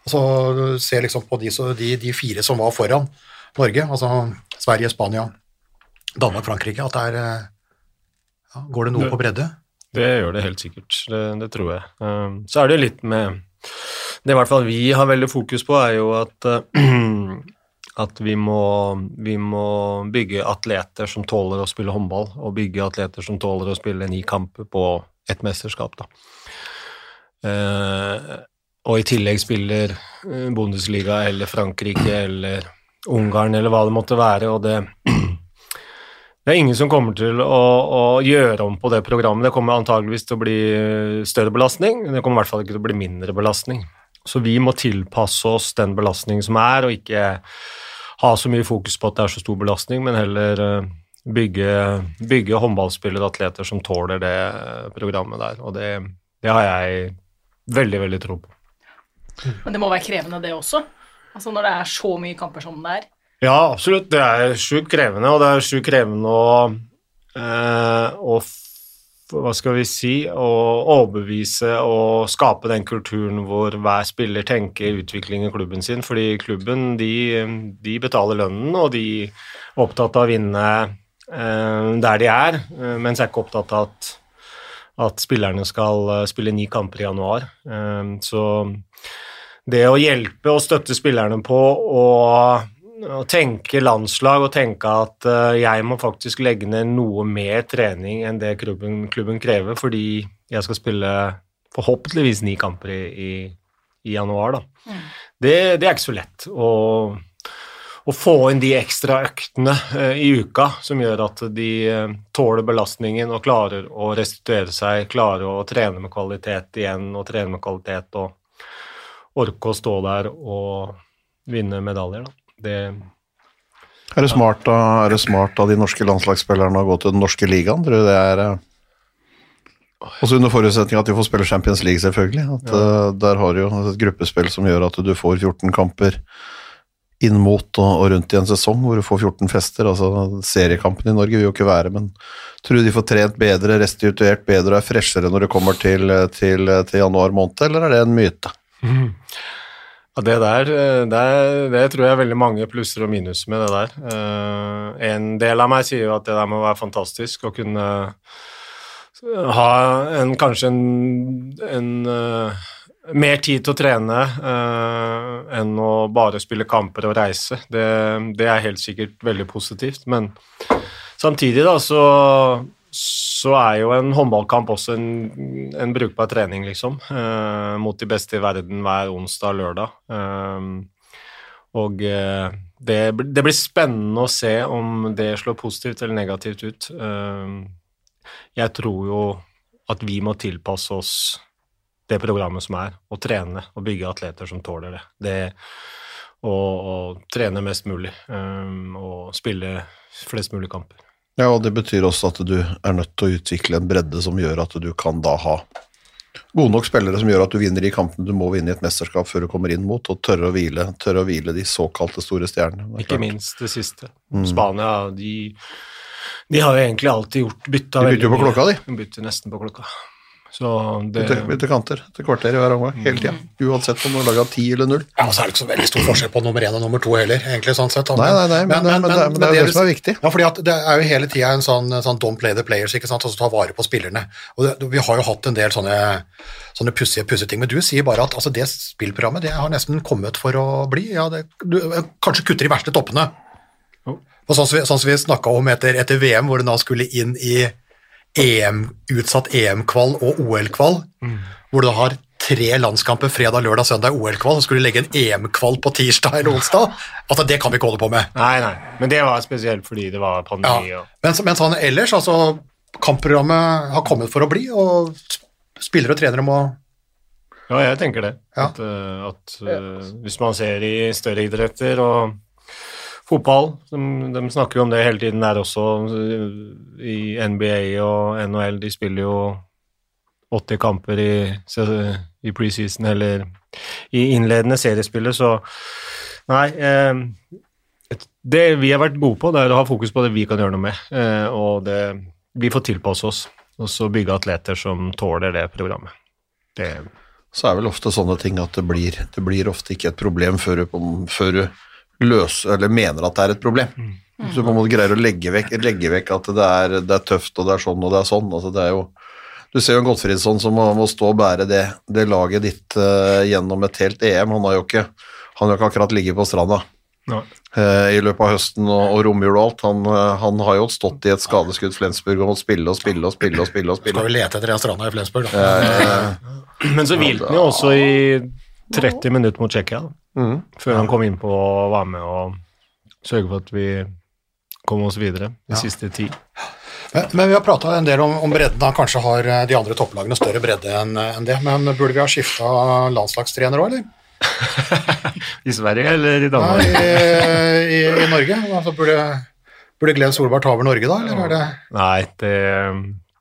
altså, du ser liksom på de, så, de, de fire som var foran Norge, altså Sverige, Spania, Danmark, Frankrike, at det er eh, ja, Går det noe på bredde? Det gjør det helt sikkert, det, det tror jeg. Um, så er det litt med Det i hvert fall vi har veldig fokus på, er jo at, at vi, må, vi må bygge atleter som tåler å spille håndball, og bygge atleter som tåler å spille ni kamper på ett mesterskap. Da. Uh, og i tillegg spiller uh, Bundesliga eller Frankrike eller Ungarn eller hva det måtte være, og det det er ingen som kommer til å, å gjøre om på det programmet. Det kommer antageligvis til å bli større belastning, men det kommer i hvert fall ikke til å bli mindre belastning. Så vi må tilpasse oss den belastningen som er, og ikke ha så mye fokus på at det er så stor belastning, men heller eh, bygge, bygge håndballspillere og atleter som tåler det eh, programmet der. Og det, det har jeg veldig, veldig tro på. Men det må være krevende, det også. Altså Når det er så mye kamper som det er. Ja, absolutt. Det er sjukt krevende, og det er sjukt krevende å, eh, å Hva skal vi si Å overbevise og skape den kulturen hvor hver spiller tenker utvikling i klubben sin, fordi klubben de, de betaler lønnen, og de er opptatt av å vinne eh, der de er, eh, mens jeg er ikke opptatt av at, at spillerne skal eh, spille ni kamper i januar. Eh, så det å hjelpe og støtte spillerne på å å tenke landslag og tenke at eh, jeg må faktisk legge ned noe mer trening enn det klubben, klubben krever, fordi jeg skal spille forhåpentligvis ni kamper i, i, i januar. Da. Det, det er ikke så lett å, å få inn de ekstra øktene eh, i uka som gjør at de eh, tåler belastningen og klarer å restituere seg, klarer å trene med kvalitet igjen og trene med kvalitet og orke å stå der og vinne medaljer. Da. Det, Er det smart da, er det smart av de norske landslagsspillerne å gå til den norske ligaen? Tror du det er eh, Også under forutsetning at de får spille Champions League, selvfølgelig. At, eh, der har du jo et gruppespill som gjør at du får 14 kamper inn mot og, og rundt i en sesong, hvor du får 14 fester. altså Seriekampen i Norge vil jo ikke være, men tror du de får trent bedre, restituert bedre og er freshere når det kommer til, til, til januar måned, eller er det en myte? Ja, det der, eh, det, det tror jeg er veldig mange plusser og minuser med det der. Eh, en del av meg sier jo at det der må være fantastisk å kunne ha en, kanskje en, en eh, mer tid til å trene eh, enn å bare spille kamper og reise. Det, det er helt sikkert veldig positivt, men samtidig da så så er jo en håndballkamp også en, en brukbar trening, liksom. eh, mot de beste i verden hver onsdag og lørdag. Eh, og eh, det, det blir spennende å se om det slår positivt eller negativt ut. Eh, jeg tror jo at vi må tilpasse oss det programmet som er, og trene og bygge atleter som tåler det. det og, og trene mest mulig um, og spille flest mulig kamper. Ja, og det betyr også at du er nødt til å utvikle en bredde som gjør at du kan da ha gode nok spillere som gjør at du vinner de kampene du må vinne i et mesterskap før du kommer inn mot, og tørre å hvile, tørre å hvile de såkalte store stjernene. Er Ikke klart. minst det siste. Spania, de, de har jo egentlig alltid gjort bytta De bytter jo på klokka, de. De bytter nesten på klokka. Så det Bytte, bytte kanter Til kvarter i hver omgang, hele tida. Uansett om du har laga ti eller null. Ja, og så er det ikke så veldig stor forskjell på nummer én og nummer to heller, egentlig, sånn sett. Nei, nei, nei, men, men, men, det, men det er jo det som er viktig. Ja, fordi at det er jo hele tida en sånn, sånn don't play the players, ikke sant, altså ta vare på spillerne. Og det, vi har jo hatt en del sånne, sånne pussige, pussige ting, men du sier bare at altså, det spillprogrammet det har nesten kommet for å bli. Ja, det, du kanskje kutter de verste toppene. Oh. Og sånn som vi, sånn som vi snakka om etter, etter VM, hvor det da skulle inn i EM, utsatt EM-kval og OL-kval, hvor du har tre landskamper fredag, lørdag, søndag OL-kval, så skulle du legge en EM-kval på tirsdag eller onsdag. Altså, det kan vi ikke holde på med. Nei, nei. Men det var spesielt fordi det var pandemi. Ja. og Men, så- men sånn ellers, altså Kampprogrammet har kommet for å bli, og sp- spillere og trenere må Ja, jeg tenker det. Ja. At, eh, at uh, hvis man ser i større idretter og fotball, de, de snakker jo om det hele tiden der også, i NBA og NHL, de spiller jo 80 kamper i, i preseason eller i innledende seriespillet, så nei eh, Det vi har vært gode på, det er å ha fokus på det vi kan gjøre noe med, eh, og det, vi får tilpasse oss, og så bygge atleter som tåler det programmet. Det Så er vel ofte sånne ting at det blir, det blir ofte ikke et problem før du, løser, eller mener at det er et problem. Så du på en måte greier å legge vekk, legge vekk at det er, det er tøft, og det er sånn, og det er sånn. Altså, det er jo, du ser jo en Gottfriedsson som må, må stå og bære det, det laget ditt uh, gjennom et helt EM. Han har jo ikke, han har ikke akkurat ligget på stranda eh, i løpet av høsten og, og romjul og alt. Han, uh, han har jo stått i et skadeskudd Flensburg og måttet spille og spille og spille og spille. og spille. Skal vi lete etter den stranda i Flensburg, da. Men så hvilte han jo også i 30 minutter mot Tsjekkia, Mhm. før han kom inn på å være med og sørge for at vi kom oss videre de Ja. siste ti. Men, men vi har prata en del om, om bredden. Han Kanskje har eh, de andre topplagene større bredde enn en det. Men burde vi ha skifta landslagstrener òg, eller? I Sverige eller i Nei, Danmark? i, i, I Norge? Altså, burde, burde Glenn Solberg ta over Norge, da? Eller er det Nei, det,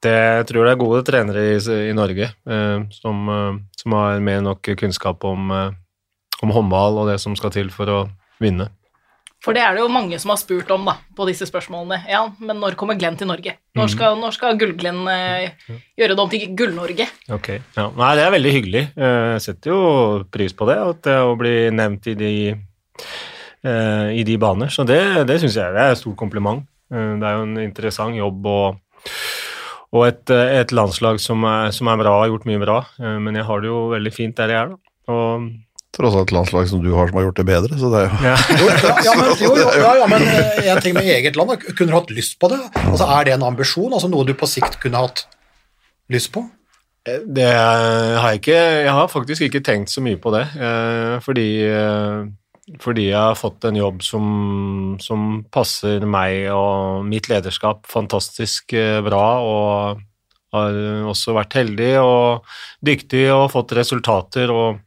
det jeg tror det er gode trenere i, i Norge eh, som, eh, som har mer nok kunnskap om, eh, om håndball og det som skal til for å vinne. For det er det jo mange som har spurt om da, på disse spørsmålene. Ja, men når kommer Glenn til Norge? Når skal, når skal Gull-Glenn eh, gjøre det om til Gull-Norge? Ok, ja. Nei, det er veldig hyggelig. Eh, Jeg setter jo pris på det, at det å bli nevnt i de, eh, i de baner. Så det, det syns jeg det er et stort kompliment. Det er jo en interessant jobb og, og et, eh, et landslag som er, som er bra, har gjort mye bra. Eh, Men jeg har det jo veldig fint der jeg er, da. Og, Tross alt et landslag som du har som har gjort det bedre, så det er jo ja. jo, ja, ja, men, jo, jo, ja, ja, men eh, en ting med eget land, kunne du hatt lyst på det? Altså, Er det en ambisjon? Altså Noe du på sikt kunne hatt lyst på? Det har jeg ikke Jeg har faktisk ikke tenkt så mye på det, eh, fordi, eh, fordi jeg har fått en jobb som, som passer meg og mitt lederskap fantastisk eh, bra, og har også vært heldig og dyktig og fått resultater og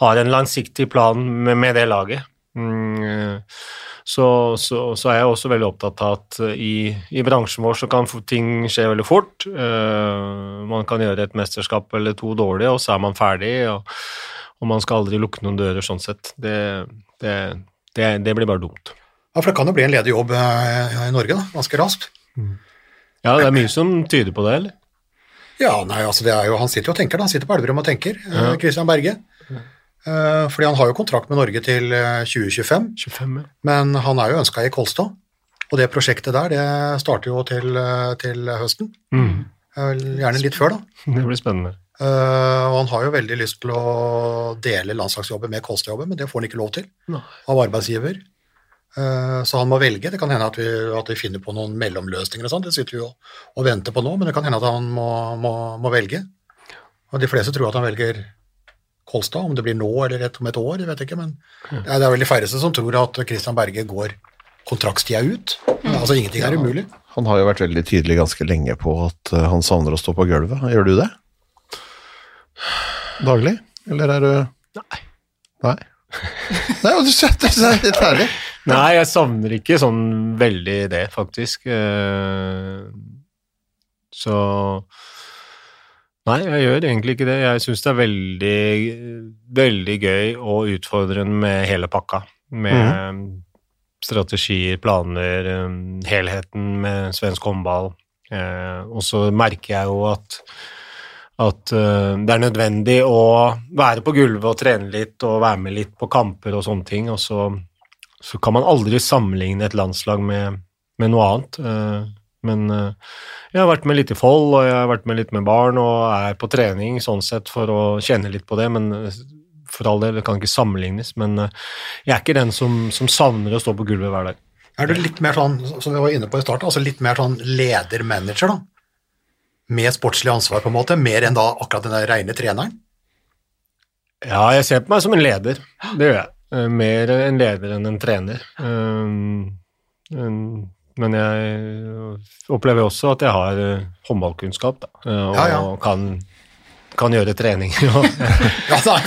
har en langsiktig plan med, med det laget. Mm, eh, så, så, så er jeg også veldig opptatt av at i, i bransjen vår så kan ting skje veldig fort. Eh, man kan gjøre et mesterskap eller to dårlig, og så er man ferdig, og, og man skal aldri lukke noen dører sånn sett. Det, det, det, det blir bare dumt. Ja, For det kan jo bli en ledig jobb eh, i Norge, da, ganske raskt. Ja, det er mye som tyder på det, eller? Ja, nei, altså det er jo, Han sitter jo og tenker, da. Han sitter på Elverum og tenker, ja. Christian Berge. Ja. fordi han har jo kontrakt med Norge til eh, 2025, 25, ja. men han er jo ønska i Kolstad. Og det prosjektet der, det starter jo til, eh, til høsten. Mm. Eh, Gjerne litt før, da. Det blir spennende. Eh, og han har jo veldig lyst til å dele landslagsjobben med Kolstad-jobben, men det får han ikke lov til Nei. av arbeidsgiver. Uh, så han må velge. Det kan hende at vi, at vi finner på noen mellomløsninger og det sitter vi jo og venter på nå, men det kan hende at han må, må, må velge. Og de fleste tror at han velger Kolstad, om det blir nå eller et, om et år, jeg vet ikke, men det er, det er vel de færreste som tror at Christian Berge går kontraktstida ut. Altså ingenting er umulig. Han har jo vært veldig tydelig ganske lenge på at eh, han savner å stå på gulvet. Gjør du det? Daglig? Eller er du Nei. Nei, Nei du setter seg litt ferdig Nei, jeg savner ikke sånn veldig det, faktisk. Eh, Så Nei, jeg gjør egentlig ikke det. Jeg syns det er veldig, veldig gøy og utfordrende med hele pakka. Med strategier, planer, eh, helheten med svensk håndball. Eh, Og så merker jeg jo at at uh, det er nødvendig å være på gulvet og trene litt og være med litt på kamper og sånne ting, og så, så kan man aldri sammenligne et landslag med, med noe annet. Uh, men uh, jeg har vært med litt i Fold, og jeg har vært med litt med barn, og er på trening sånn sett for å kjenne litt på det, men for all del, det kan ikke sammenlignes. Men jeg er ikke den som, som savner å stå på gulvet hver dag. Er du litt mer sånn, som vi var inne på i starten, altså litt mer sånn leder-manager, da? Med sportslig ansvar, på en måte, mer enn da akkurat den der rene treneren? Ja, jeg ser på meg som en leder. Det gjør jeg. Eh, Mer en leder enn en trener. Um, Men jeg opplever også at jeg har eh, håndballkunnskap, da, eh, og Ja, ja. Kan, kan gjøre treninger. og- Ja, det er.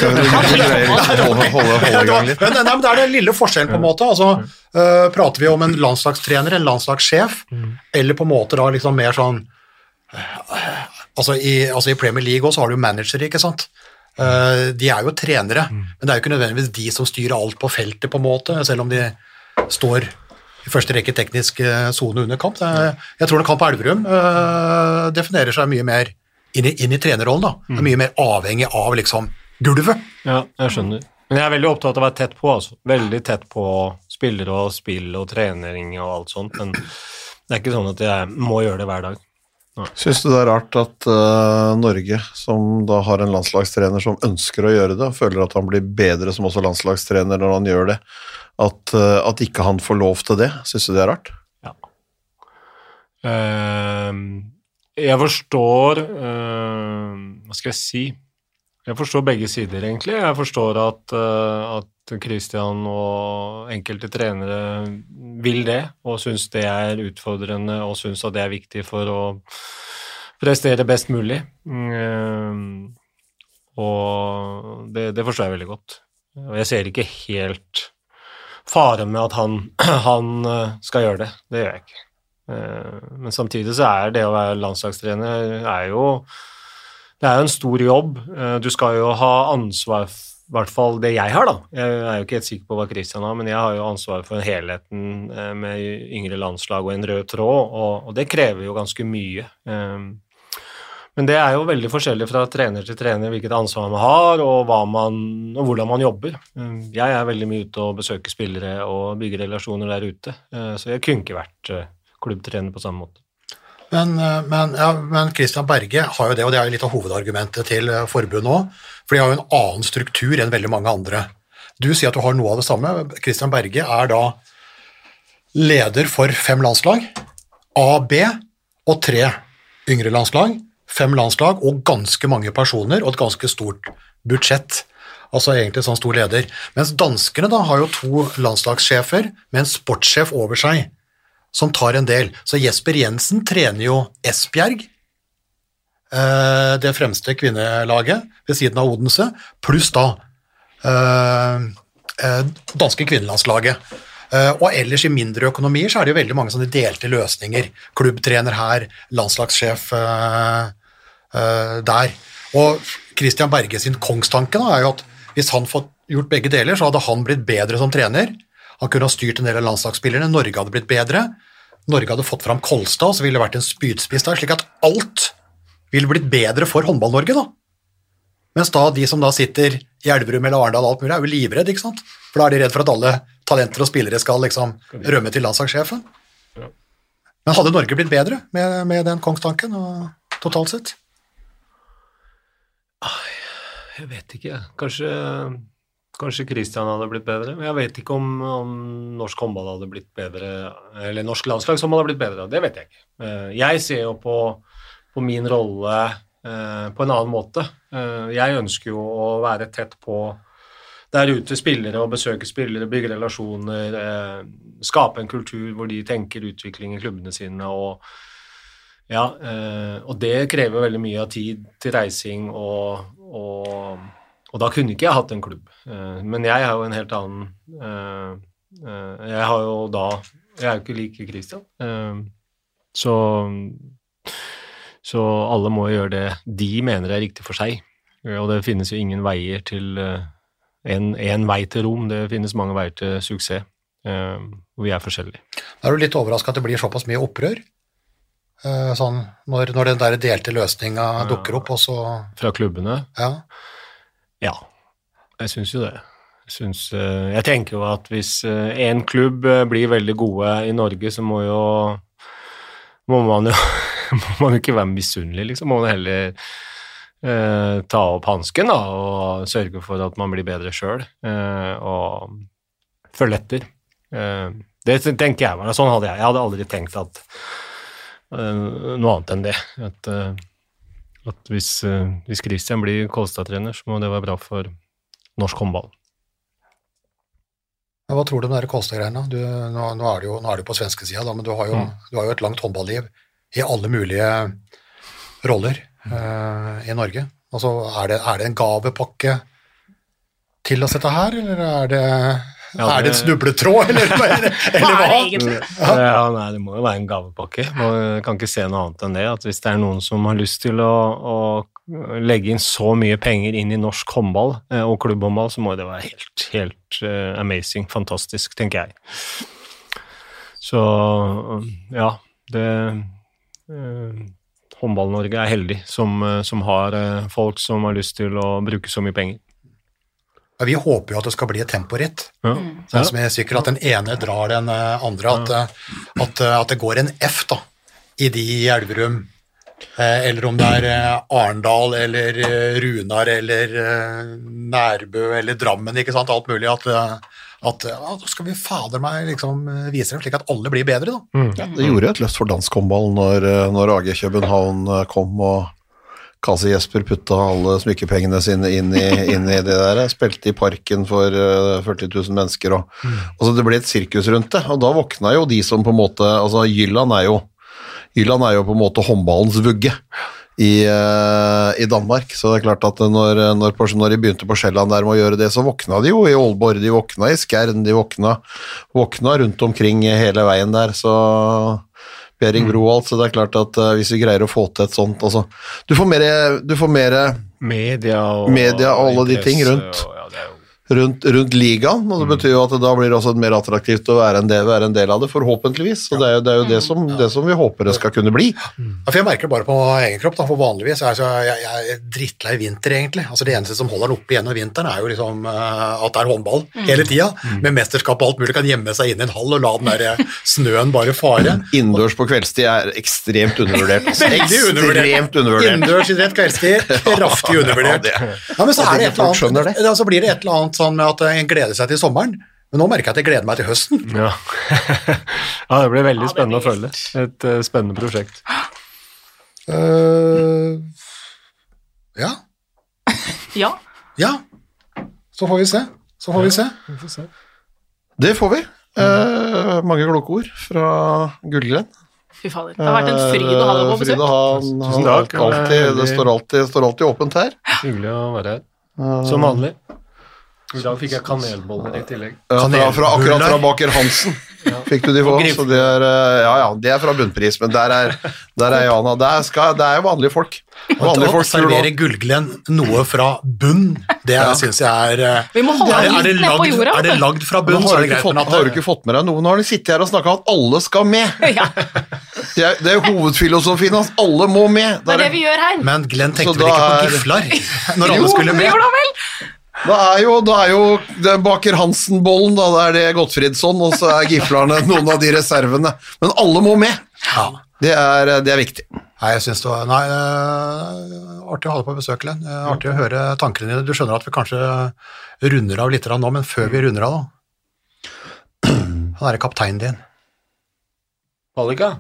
Men, det er den lille forskjellen, på en måte. Altså, uh, prater vi om en landslagstrener, en landslagssjef, eller på en måte da liksom mer sånn altså, i, altså I Premier League også har du jo managere, ikke sant. Eh, de er jo trenere, men det er jo ikke nødvendigvis de som styrer alt på feltet, på en måte, selv om de står i første rekke teknisk eh, sone under kamp. Jeg tror nok han på Elverum øh, definerer seg mye mer inn i, inn i trenerrollen. da. Er mye mer avhengig av liksom gulvet. Ja, jeg skjønner. Men jeg er veldig opptatt av å være tett på, altså. Veldig tett på spillere og spill og trening og alt sånt, men det er ikke sånn at jeg må gjøre det hver dag. Syns du det er rart at uh, Norge, som da har en landslagstrener som ønsker å gjøre det, og føler at han blir bedre som også landslagstrener når han gjør det, at, uh, at ikke han får lov til det? Syns du det er rart? Ehm, jeg forstår ehm, Hva skal jeg si? Jeg forstår begge sider, egentlig. Jeg forstår at, eh, at Christian og enkelte trenere vil det, og syns det er utfordrende, og syns at det er viktig for å prestere best mulig. Ehm, og det, det forstår jeg veldig godt. Og jeg ser ikke helt faren med at han, han eh, skal gjøre det. Det gjør jeg ikke. Eh, Men samtidig så er det å være landslagstrener er jo Det er jo en stor jobb. Eh, Du skal jo ha ansvar, i hvert fall det jeg har, da. Jeg er jo ikke helt sikker på hva Christian har, men jeg har jo ansvar for helheten eh, med yngre landslag og en rød tråd, og, det krever jo ganske mye. Eh, Men det er jo veldig forskjellig fra trener til trener hvilket ansvar man har, og, man, og hvordan man jobber. Eh, Jeg er veldig mye ute og besøker spillere og bygger relasjoner der ute, eh, så jeg kunne ikke vært eh, klubbtrener på samme måte. Men, eh, men, ja, men Christian Berge har jo det, og det er jo litt av hovedargumentet til eh, forbundet òg, for de har jo en annen struktur enn veldig mange andre. Du sier at du har noe av det samme. Christian Berge er da leder for fem landslag, A, B og tre yngre landslag, fem landslag og ganske mange personer og et ganske stort budsjett. Altså egentlig sånn stor leder. Mens danskene da har jo to landslagssjefer med en sportssjef over seg som tar en del. Så Jesper Jensen trener jo Esbjerg, eh, det fremste kvinnelaget ved siden av Odense, pluss da eh, eh, danske kvinnelandslaget. Og ellers i mindre økonomier så er det jo veldig mange sånne delte løsninger. Klubbtrener her, landslagssjef der. Og Christian Berge sin kongstanke da, er jo at hvis han fått gjort begge deler, så hadde han blitt bedre som trener. Han kunne ha styrt en del av landslagsspillerne, Norge hadde blitt bedre. Norge hadde fått fram Kolstad, så ville det vært en spydspiss der, slik at alt ville blitt bedre for Håndball-Norge, da. Mens da de som da sitter i Elverum eller Arendal og alt mulig, er jo livredd, ikke sant? For da er de redd for at alle talenter og spillere skal liksom rømme til landslagssjefen. Men hadde Norge blitt bedre med, med den kongstanken, og totalt sett? Jeg vet ikke. Kanskje, kanskje Christian hadde blitt bedre. Jeg vet ikke om, om norsk håndball hadde blitt bedre, eller norsk landslag som hadde blitt bedre. Det vet jeg ikke. Eh, Jeg ser jo på, på min rolle eh, på en annen måte. Eh, Jeg ønsker jo å være tett på der ute spillere og besøke spillere, bygge relasjoner, skape en kultur hvor de tenker utvikling i klubbene sine og Ja, og det krever veldig mye av tid til reising, og, og, og da kunne ikke jeg hatt en klubb. Eh, men jeg har jo en helt annen eh, eh, Jeg har jo da Jeg er jo ikke like Christian. Så, så alle må gjøre det de mener er riktig for seg. Og det finnes jo ingen veier til en, en vei til rom. Det finnes mange veier til suksess. Og vi er forskjellige. Er du litt overraska at det blir såpass mye opprør? Sånn, når, når den der delte løsninga dukker opp, og så Fra klubbene Ja. Ja, jeg syns jo det. Jeg, syns, eh, jeg tenker jo at hvis én klubb eh, blir veldig gode i Norge, så må jo må man jo må man ikke være misunnelig, liksom. Må man heller eh, ta opp hansken og sørge for at man blir bedre sjøl, eh, og følge etter. Eh, det tenker jeg. Sånn hadde jeg. Jeg hadde aldri tenkt at eh, noe annet enn det. At eh, at hvis, eh, hvis Christian blir Kolstad-trener, så må det være bra for norsk håndball. Hva tror du om de Kolstad-greiene? Nå, nå er du på svenskesida, da, men du har, jo, Mm. du har jo et langt håndballiv i alle mulige roller uh, i Norge. Altså, er det, er det en gavepakke til oss dette her, eller er det, Ja, er det en det- snubletråd, eller, eller, eller Hva er hva? det egentlig? Ja, nei, det må jo være en gavepakke. Man kan ikke se noe annet enn det. At hvis det er noen som har lyst til å, å legge inn så mye penger inn i norsk håndball eh, og klubbhåndball, så må det være helt, helt eh, amazing, fantastisk, tenker jeg. Så ja, det eh, Håndball-Norge er heldig som, som har eh, folk som har lyst til å bruke så mye penger. Ja, Vi håper jo at det skal bli et temporitt. Ja. Sånn som i sykkel, at den ene drar den eh, andre, at, eh, at, eh, at det går en F da, i de i Elverum, eller om det er Arendal eller Runar eller Nærbø eller Drammen, ikke sant, alt mulig, at, at ja, da skal vi fader meg liksom vise dem slik at alle blir bedre da. Ja, det gjorde et løft for dansk håndball når, når AG København kom og Kasi Jesper putta alle smykkepengene sine inn i, inn i det der. Spilte i parken for eh, 40 000 mennesker. Og, så det ble et sirkus rundt det, og da våkna jo de som på en måte altså Jylland er jo Jylland er jo på en måte håndballens vugge i, uh, i Danmark. Så det er klart at når, når, når de begynte på Sjælland der med å gjøre det, så våkna de jo i Aalborg, de våkna i Skjern, de våkna, våkna rundt omkring hele veien der. Så Behring Bro og så det er klart at eh, hvis vi greier å få til et sånt altså, Du får mer, du får mer Media og, Media og alle de ting rundt. og ja, det er jo rundt, rundt ligaen, og det betyr jo at det da blir det også mer attraktivt å være en del, være en del av det, forhåpentligvis. og det er jo det, er jo det, som, det som vi håper det skal kunne bli. Ja, for jeg merker det bare på egen kropp, da, for vanligvis er jeg, så, jeg, jeg er drittlei vinter, egentlig. Altså Det eneste som holder den oppe gjennom vinteren, er jo liksom eh, at det er håndball hele tida. Med mesterskap og alt mulig, kan gjemme seg inn i en hall og la den der eh, snøen bare fare. Innendørs på kveldstid er ekstremt undervurdert. Veldig undervurdert. Ekstremt undervurdert. Innendørs idrett kveldstid, kraftig undervurdert. Ja, men så, er det et eller annet, så blir det et eller annet sånn med at en gleder seg til sommeren. Men nå merker jeg at jeg gleder meg til høsten. Ja. ja, det blir veldig Ja, det spennende å følge. Et uh, spennende prosjekt. Uh, ja, Ja. ja. Så får vi se. Så får vi se. Vi får se. Det får vi. Uh, mange kloke ord fra Gullgren. Fy fader. Det har vært en fryd å ha deg på besøk. Tusen takk. Alltid, det står alltid, står alltid åpent her. Hyggelig å være her. Som vanlig. I dag fikk jeg kanelboller i tillegg. Ja, fra, fra, akkurat fra Baker Hansen fikk du de få. Og Så det er, eh, ja, ja, det er fra bunnpris, men der er, der er Jana. Det er, skal, det er jo vanlige folk. Vanlige folk servere Gullglenn Gullglen noe fra bunn, det Ja. syns jeg er eh, Vi må holde er, er, det på lagd, jorda. er det lagd fra bunn, så har, er greit. fått, at har du ikke fått med deg noe? Nå har de sittet her og snakka at alle skal med. Ja, Det er, det er hovedfilosofien hans. Alle må med. det er det vi gjør her. Men Glenn tenkte vel ikke på er- giflar når alle Jo, skulle med? Jo, da vel? Da er jo, da er jo det er Baker Hansen-bollen, da. Da er det Gottfridsson, og så er giflerne noen av de reservene. Men alle må med. Ja. Det er, det er viktig. Nei, jeg synes det var Nei, eh, artig å ha deg på besøk, Len. Artig å høre tankene dine. Du skjønner at vi kanskje runder av litt nå, men før vi runder av, da Han er kapteinen din. Halika?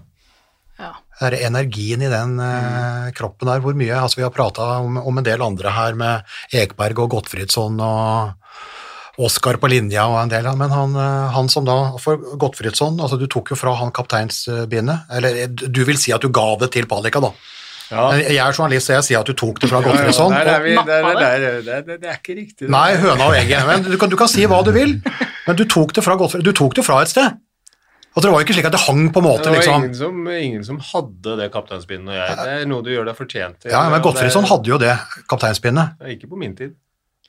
Ja. Der energien i den eh, kroppen der, hvor mye altså Vi har prata om, om en del andre her med Ekberg og Gottfriedsson og Oskar på linja og en del, men han, eh, han som da for Gottfriedsson, altså du tok jo fra han kapteinsbindet, eller du vil si at du ga det til Palika da. Ja. Jeg er journalist, så jeg sier at du tok det fra Gottfridsson. Ja, ja, det, vi, det. det er ikke riktig. Nei, høna og egget, men du kan, du kan si hva du vil, men du tok det fra Gottfriedsson, du tok det fra et sted. Altså, det var jo ikke slik at det hang på en måte, Det var liksom. ingen, som, ingen som hadde det kapteinspinnet, og jeg. Det er noe du gjør deg fortjent til. Ja, men Godfridsson det- hadde jo det, kapteinspinnet. Ikke på min tid.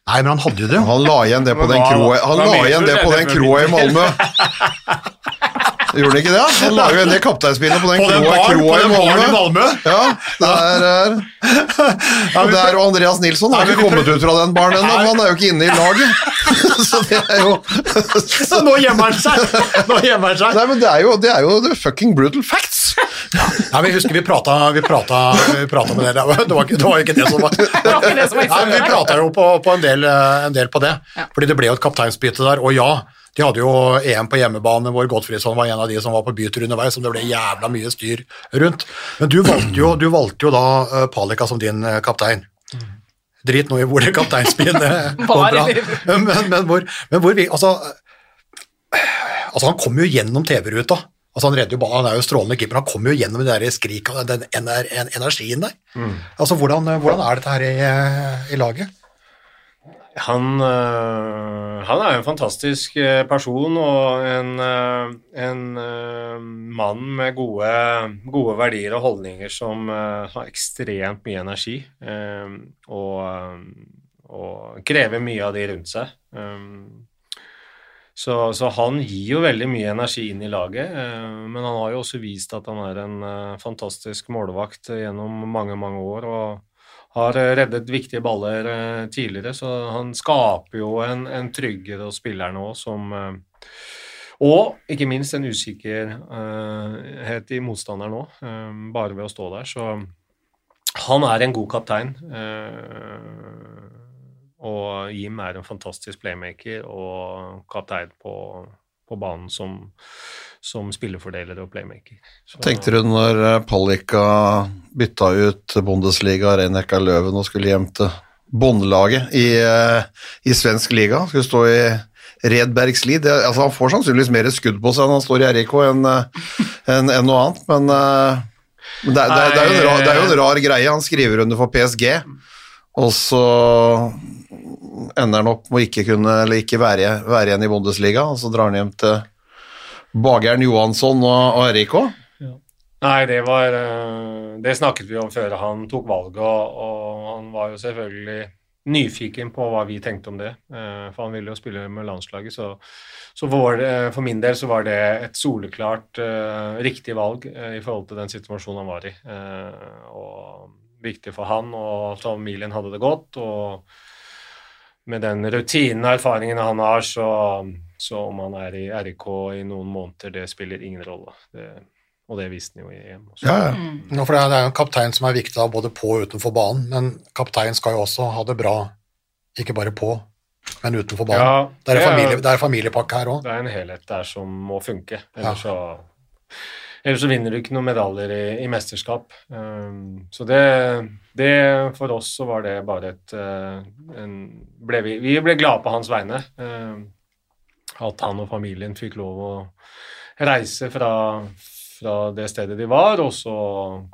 Nei, men han hadde jo det. Han la igjen det på Men den hva- kroa Han hva la mener igjen du? det på er den for kroa i. Malmö. Gjorde de ikke det? Han la jo igjen det kapteinspinnet på den På den kroa på i Malmö. Malmø. Ja, der er Og der og Andreas Nilsson har ikke kommet ut fra den baren ennå, han er jo ikke inne i laget. Så det er jo Så nå gjemmer han seg! Nå gjemmer han seg. Nei, men det er jo, det er jo the fucking brutal facts. Ja, vi husker vi prata, vi prata, vi prata med dere, det var, ikke, det var ikke det som var Det var det som var Nei, vi prata jo på, på en, del, eh, en del på det, fordi det ble jo et kapteinsbytte der, og ja, de hadde jo EM på hjemmebane hvor Godfridsson var en av de som var på bytur underveis, som det ble jævla mye styr rundt. Men du valgte jo, du valgte jo da eh, Palika som din eh, kaptein. Drit nå i hvor det kapteinspinnet kom Var, fra. Men, men, hvor, men hvor vi, altså, altså han kom jo gjennom TV-ruta. Altså Han redder jo ballen, han er jo strålende keeper, han kommer jo gjennom det der skriket, den energien der. Altså hvordan, hvordan er dette her i, eh, i laget? Han, øh, han er jo en fantastisk øh, person og en, øh, en mann med gode, gode verdier og holdninger som har ekstremt mye energi og, og krever mye av de rundt seg. Så, så han gir jo veldig mye energi inn i laget, men han har jo også vist at han er en fantastisk målvakt gjennom mange, mange år. og har eh, reddet viktige baller eh, tidligere, så han skaper jo en, en trygghet hos spillerne òg som eh, Og ikke minst en usikkerhet i motstanderen òg, bare ved å stå der. Så han er en god kaptein. og Jim er en fantastisk playmaker og kaptein på, på banen som, som spillerfordeler og playmaker. Så- Tenkte du når Pallika bytta ut Bundesliga, Reineka Løven og skulle hjem til bondelaget i, eh, i svensk liga, skulle stå i Redbergslid lid. altså Han får sannsynligvis mer skudd på seg når han står i RIK enn en, enn- enn noe annet, men, eh, men det, det, det, er jo en rar, det er jo en rar greie. Han skriver under for PSG, og så ender han opp med å ikke kunne, eller ikke være, være igjen i Bundesliga, og så drar han hjem til Bageren Johansson og, og RIK. Nei, det var eh, Det snakket vi om før han tok valget, og, han var jo selvfølgelig nyfiken på hva vi tenkte om det. eh, For han ville jo spille med landslaget, så, så for, eh, for min del så var det et soleklart riktig valg i forhold til den situasjonen han var i. Og viktig for han, og familien hadde det godt. og med den rutinen og erfaringen han har, så, så om han er i RIK i noen måneder, det spiller ingen rolle. Det, og det viste han jo i EM. også. Ja, ja. Nå, for det er- jo en kaptein som er viktig da, både på og utenfor banen, men kaptein skal jo også ha det bra, ikke bare på, men utenfor banen. Ja, det, er er- familie, det er familiepakke her òg. Det er en helhet der som må funke. Ellers, så, ellers så vinner du ikke noen medaljer i, i mesterskap. Um, så det, det For oss så var det bare et uh, en, ble vi, vi ble glade på hans vegne. Um, at han og familien fikk lov å reise fra, fra det stedet de var, og så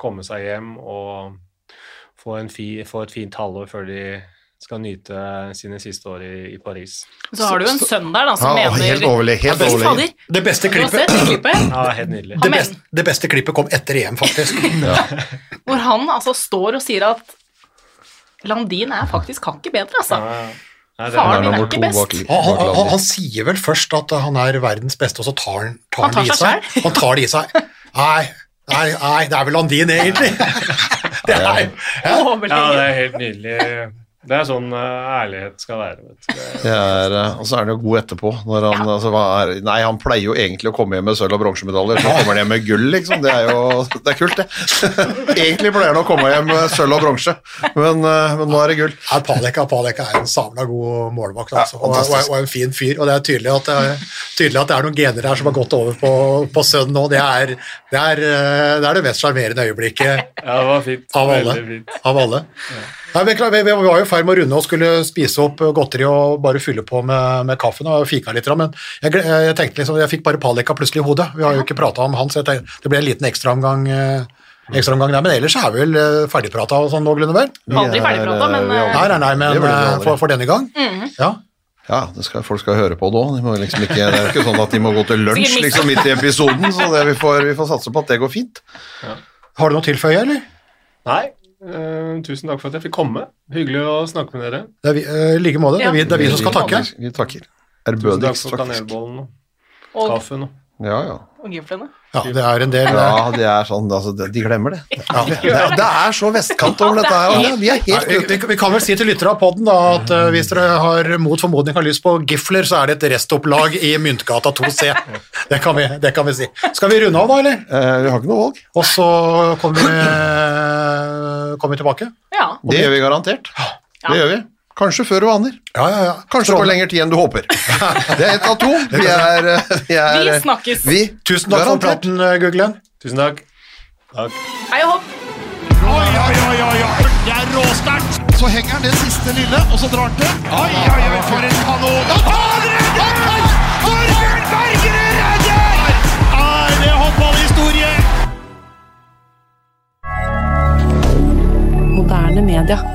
komme seg hjem og få, fi, få et fint halvår før de skal nyte sine siste år i, i Paris. Så har du jo en sønn der da, som Ja, mener helt overlig, helt ja, overlig. Det beste klippet, det klippet? Ja, helt nydelig. det best, det beste klippet kom etter EM, faktisk. Hvor han altså står og sier at Landin er faktisk ikke bedre, altså. Ja, ja. Nei, Faren er min er ikke best. bak, Han, bak han, han, han, han sier vel først at han er verdens beste, og så tar han, tar Han tar det i seg seg. Han tar det i seg. Nei, nei, nei, det er vel Landin, egentlig. Det er, ja, det er helt nydelig. Det er sånn uh, ærlighet skal være. Vet du. Er, uh, og så er han jo god etterpå. Når han, altså, hva er, nei, han pleier jo egentlig å komme hjem med sølv- og bronsemedaljer, så kommer han hjem med gull, liksom. Det er jo det er kult, det. egentlig pleier han å komme hjem med sølv og bronse, men, uh, men nå er det gull. Ja, Paleka, Paleka er en samla god målvakt altså, Ja, og, og, og en fin fyr. Og det er tydelig at det er, tydelig at det er noen gener her som har gått over på, på sønnen nå. Det er det, er, det er det mest sjarmerende øyeblikket Ja, det var fint. Av alle. Fint. av alle. Nei, vi, vi, vi var jo i ferd med å runde og skulle spise opp godteri og bare fylle på med, med kaffen og fika litt, men jeg, jeg tenkte liksom, jeg fikk bare Palika plutselig i hodet. Vi har jo ikke prata om han, så jeg tenkte, det ble en liten ekstraomgang eh, ekstraomgang der. Men ellers er vi vel eh, ferdigprata og sånn noenlunde, vel? Aldri er, ferdigprata, eh, men, eh, Nei, nei, nei, men eh, for, for denne gang. Ja. Ja, det skal, folk skal høre på det òg. De liksom Det er ikke sånn at de må gå til lunsj liksom midt i episoden, så det, vi, får, vi får satse på at det går fint. Har du noe å tilføye, eller? Nei, eh, tusen takk for at jeg fikk komme. Hyggelig å snakke med dere. Det er vi, uh, like måte. Det, er vi, det er vi som skal takke. Vi takker. Tusen takk for kanelbollen og Og, kaffen. Og. Ja, ja. og gimflene. Ja, det er en del eh, Ja, det er sånn, altså, de glemmer det. Det, er- det er så vestkant over dette her. Ja, Vi er helt vi, vi, vi kan vel si til lyttere av podden at uh, hvis dere har mot formodning har lyst på gifler, så er det et restopplag i Myntgata 2C. Det kan, vi, det kan vi si. Skal vi runde av da, eller? Eh, Vi har ikke noe valg. Og så kommer vi, eh, kommer vi tilbake? Ja. Det gjør vi garantert. Det gjør vi. Kanskje før du aner. Ja, ja, ja. Kanskje det går lengre tid enn du håper. Det er ett av to. Vi er, eh, vi er Vi snakkes. Vi, Tusen takk for praten, eh, Guglen. Tusen takk. Takk. Hei og hopp. Oi, oi, oi, oi. Det er råsterkt. Så henger han det siste lille, og så drar han til. Oi, oi, oi, for en kanon. Han redder! Torbjørn Bergerud redder! Er det håndballhistorie? Moderne media.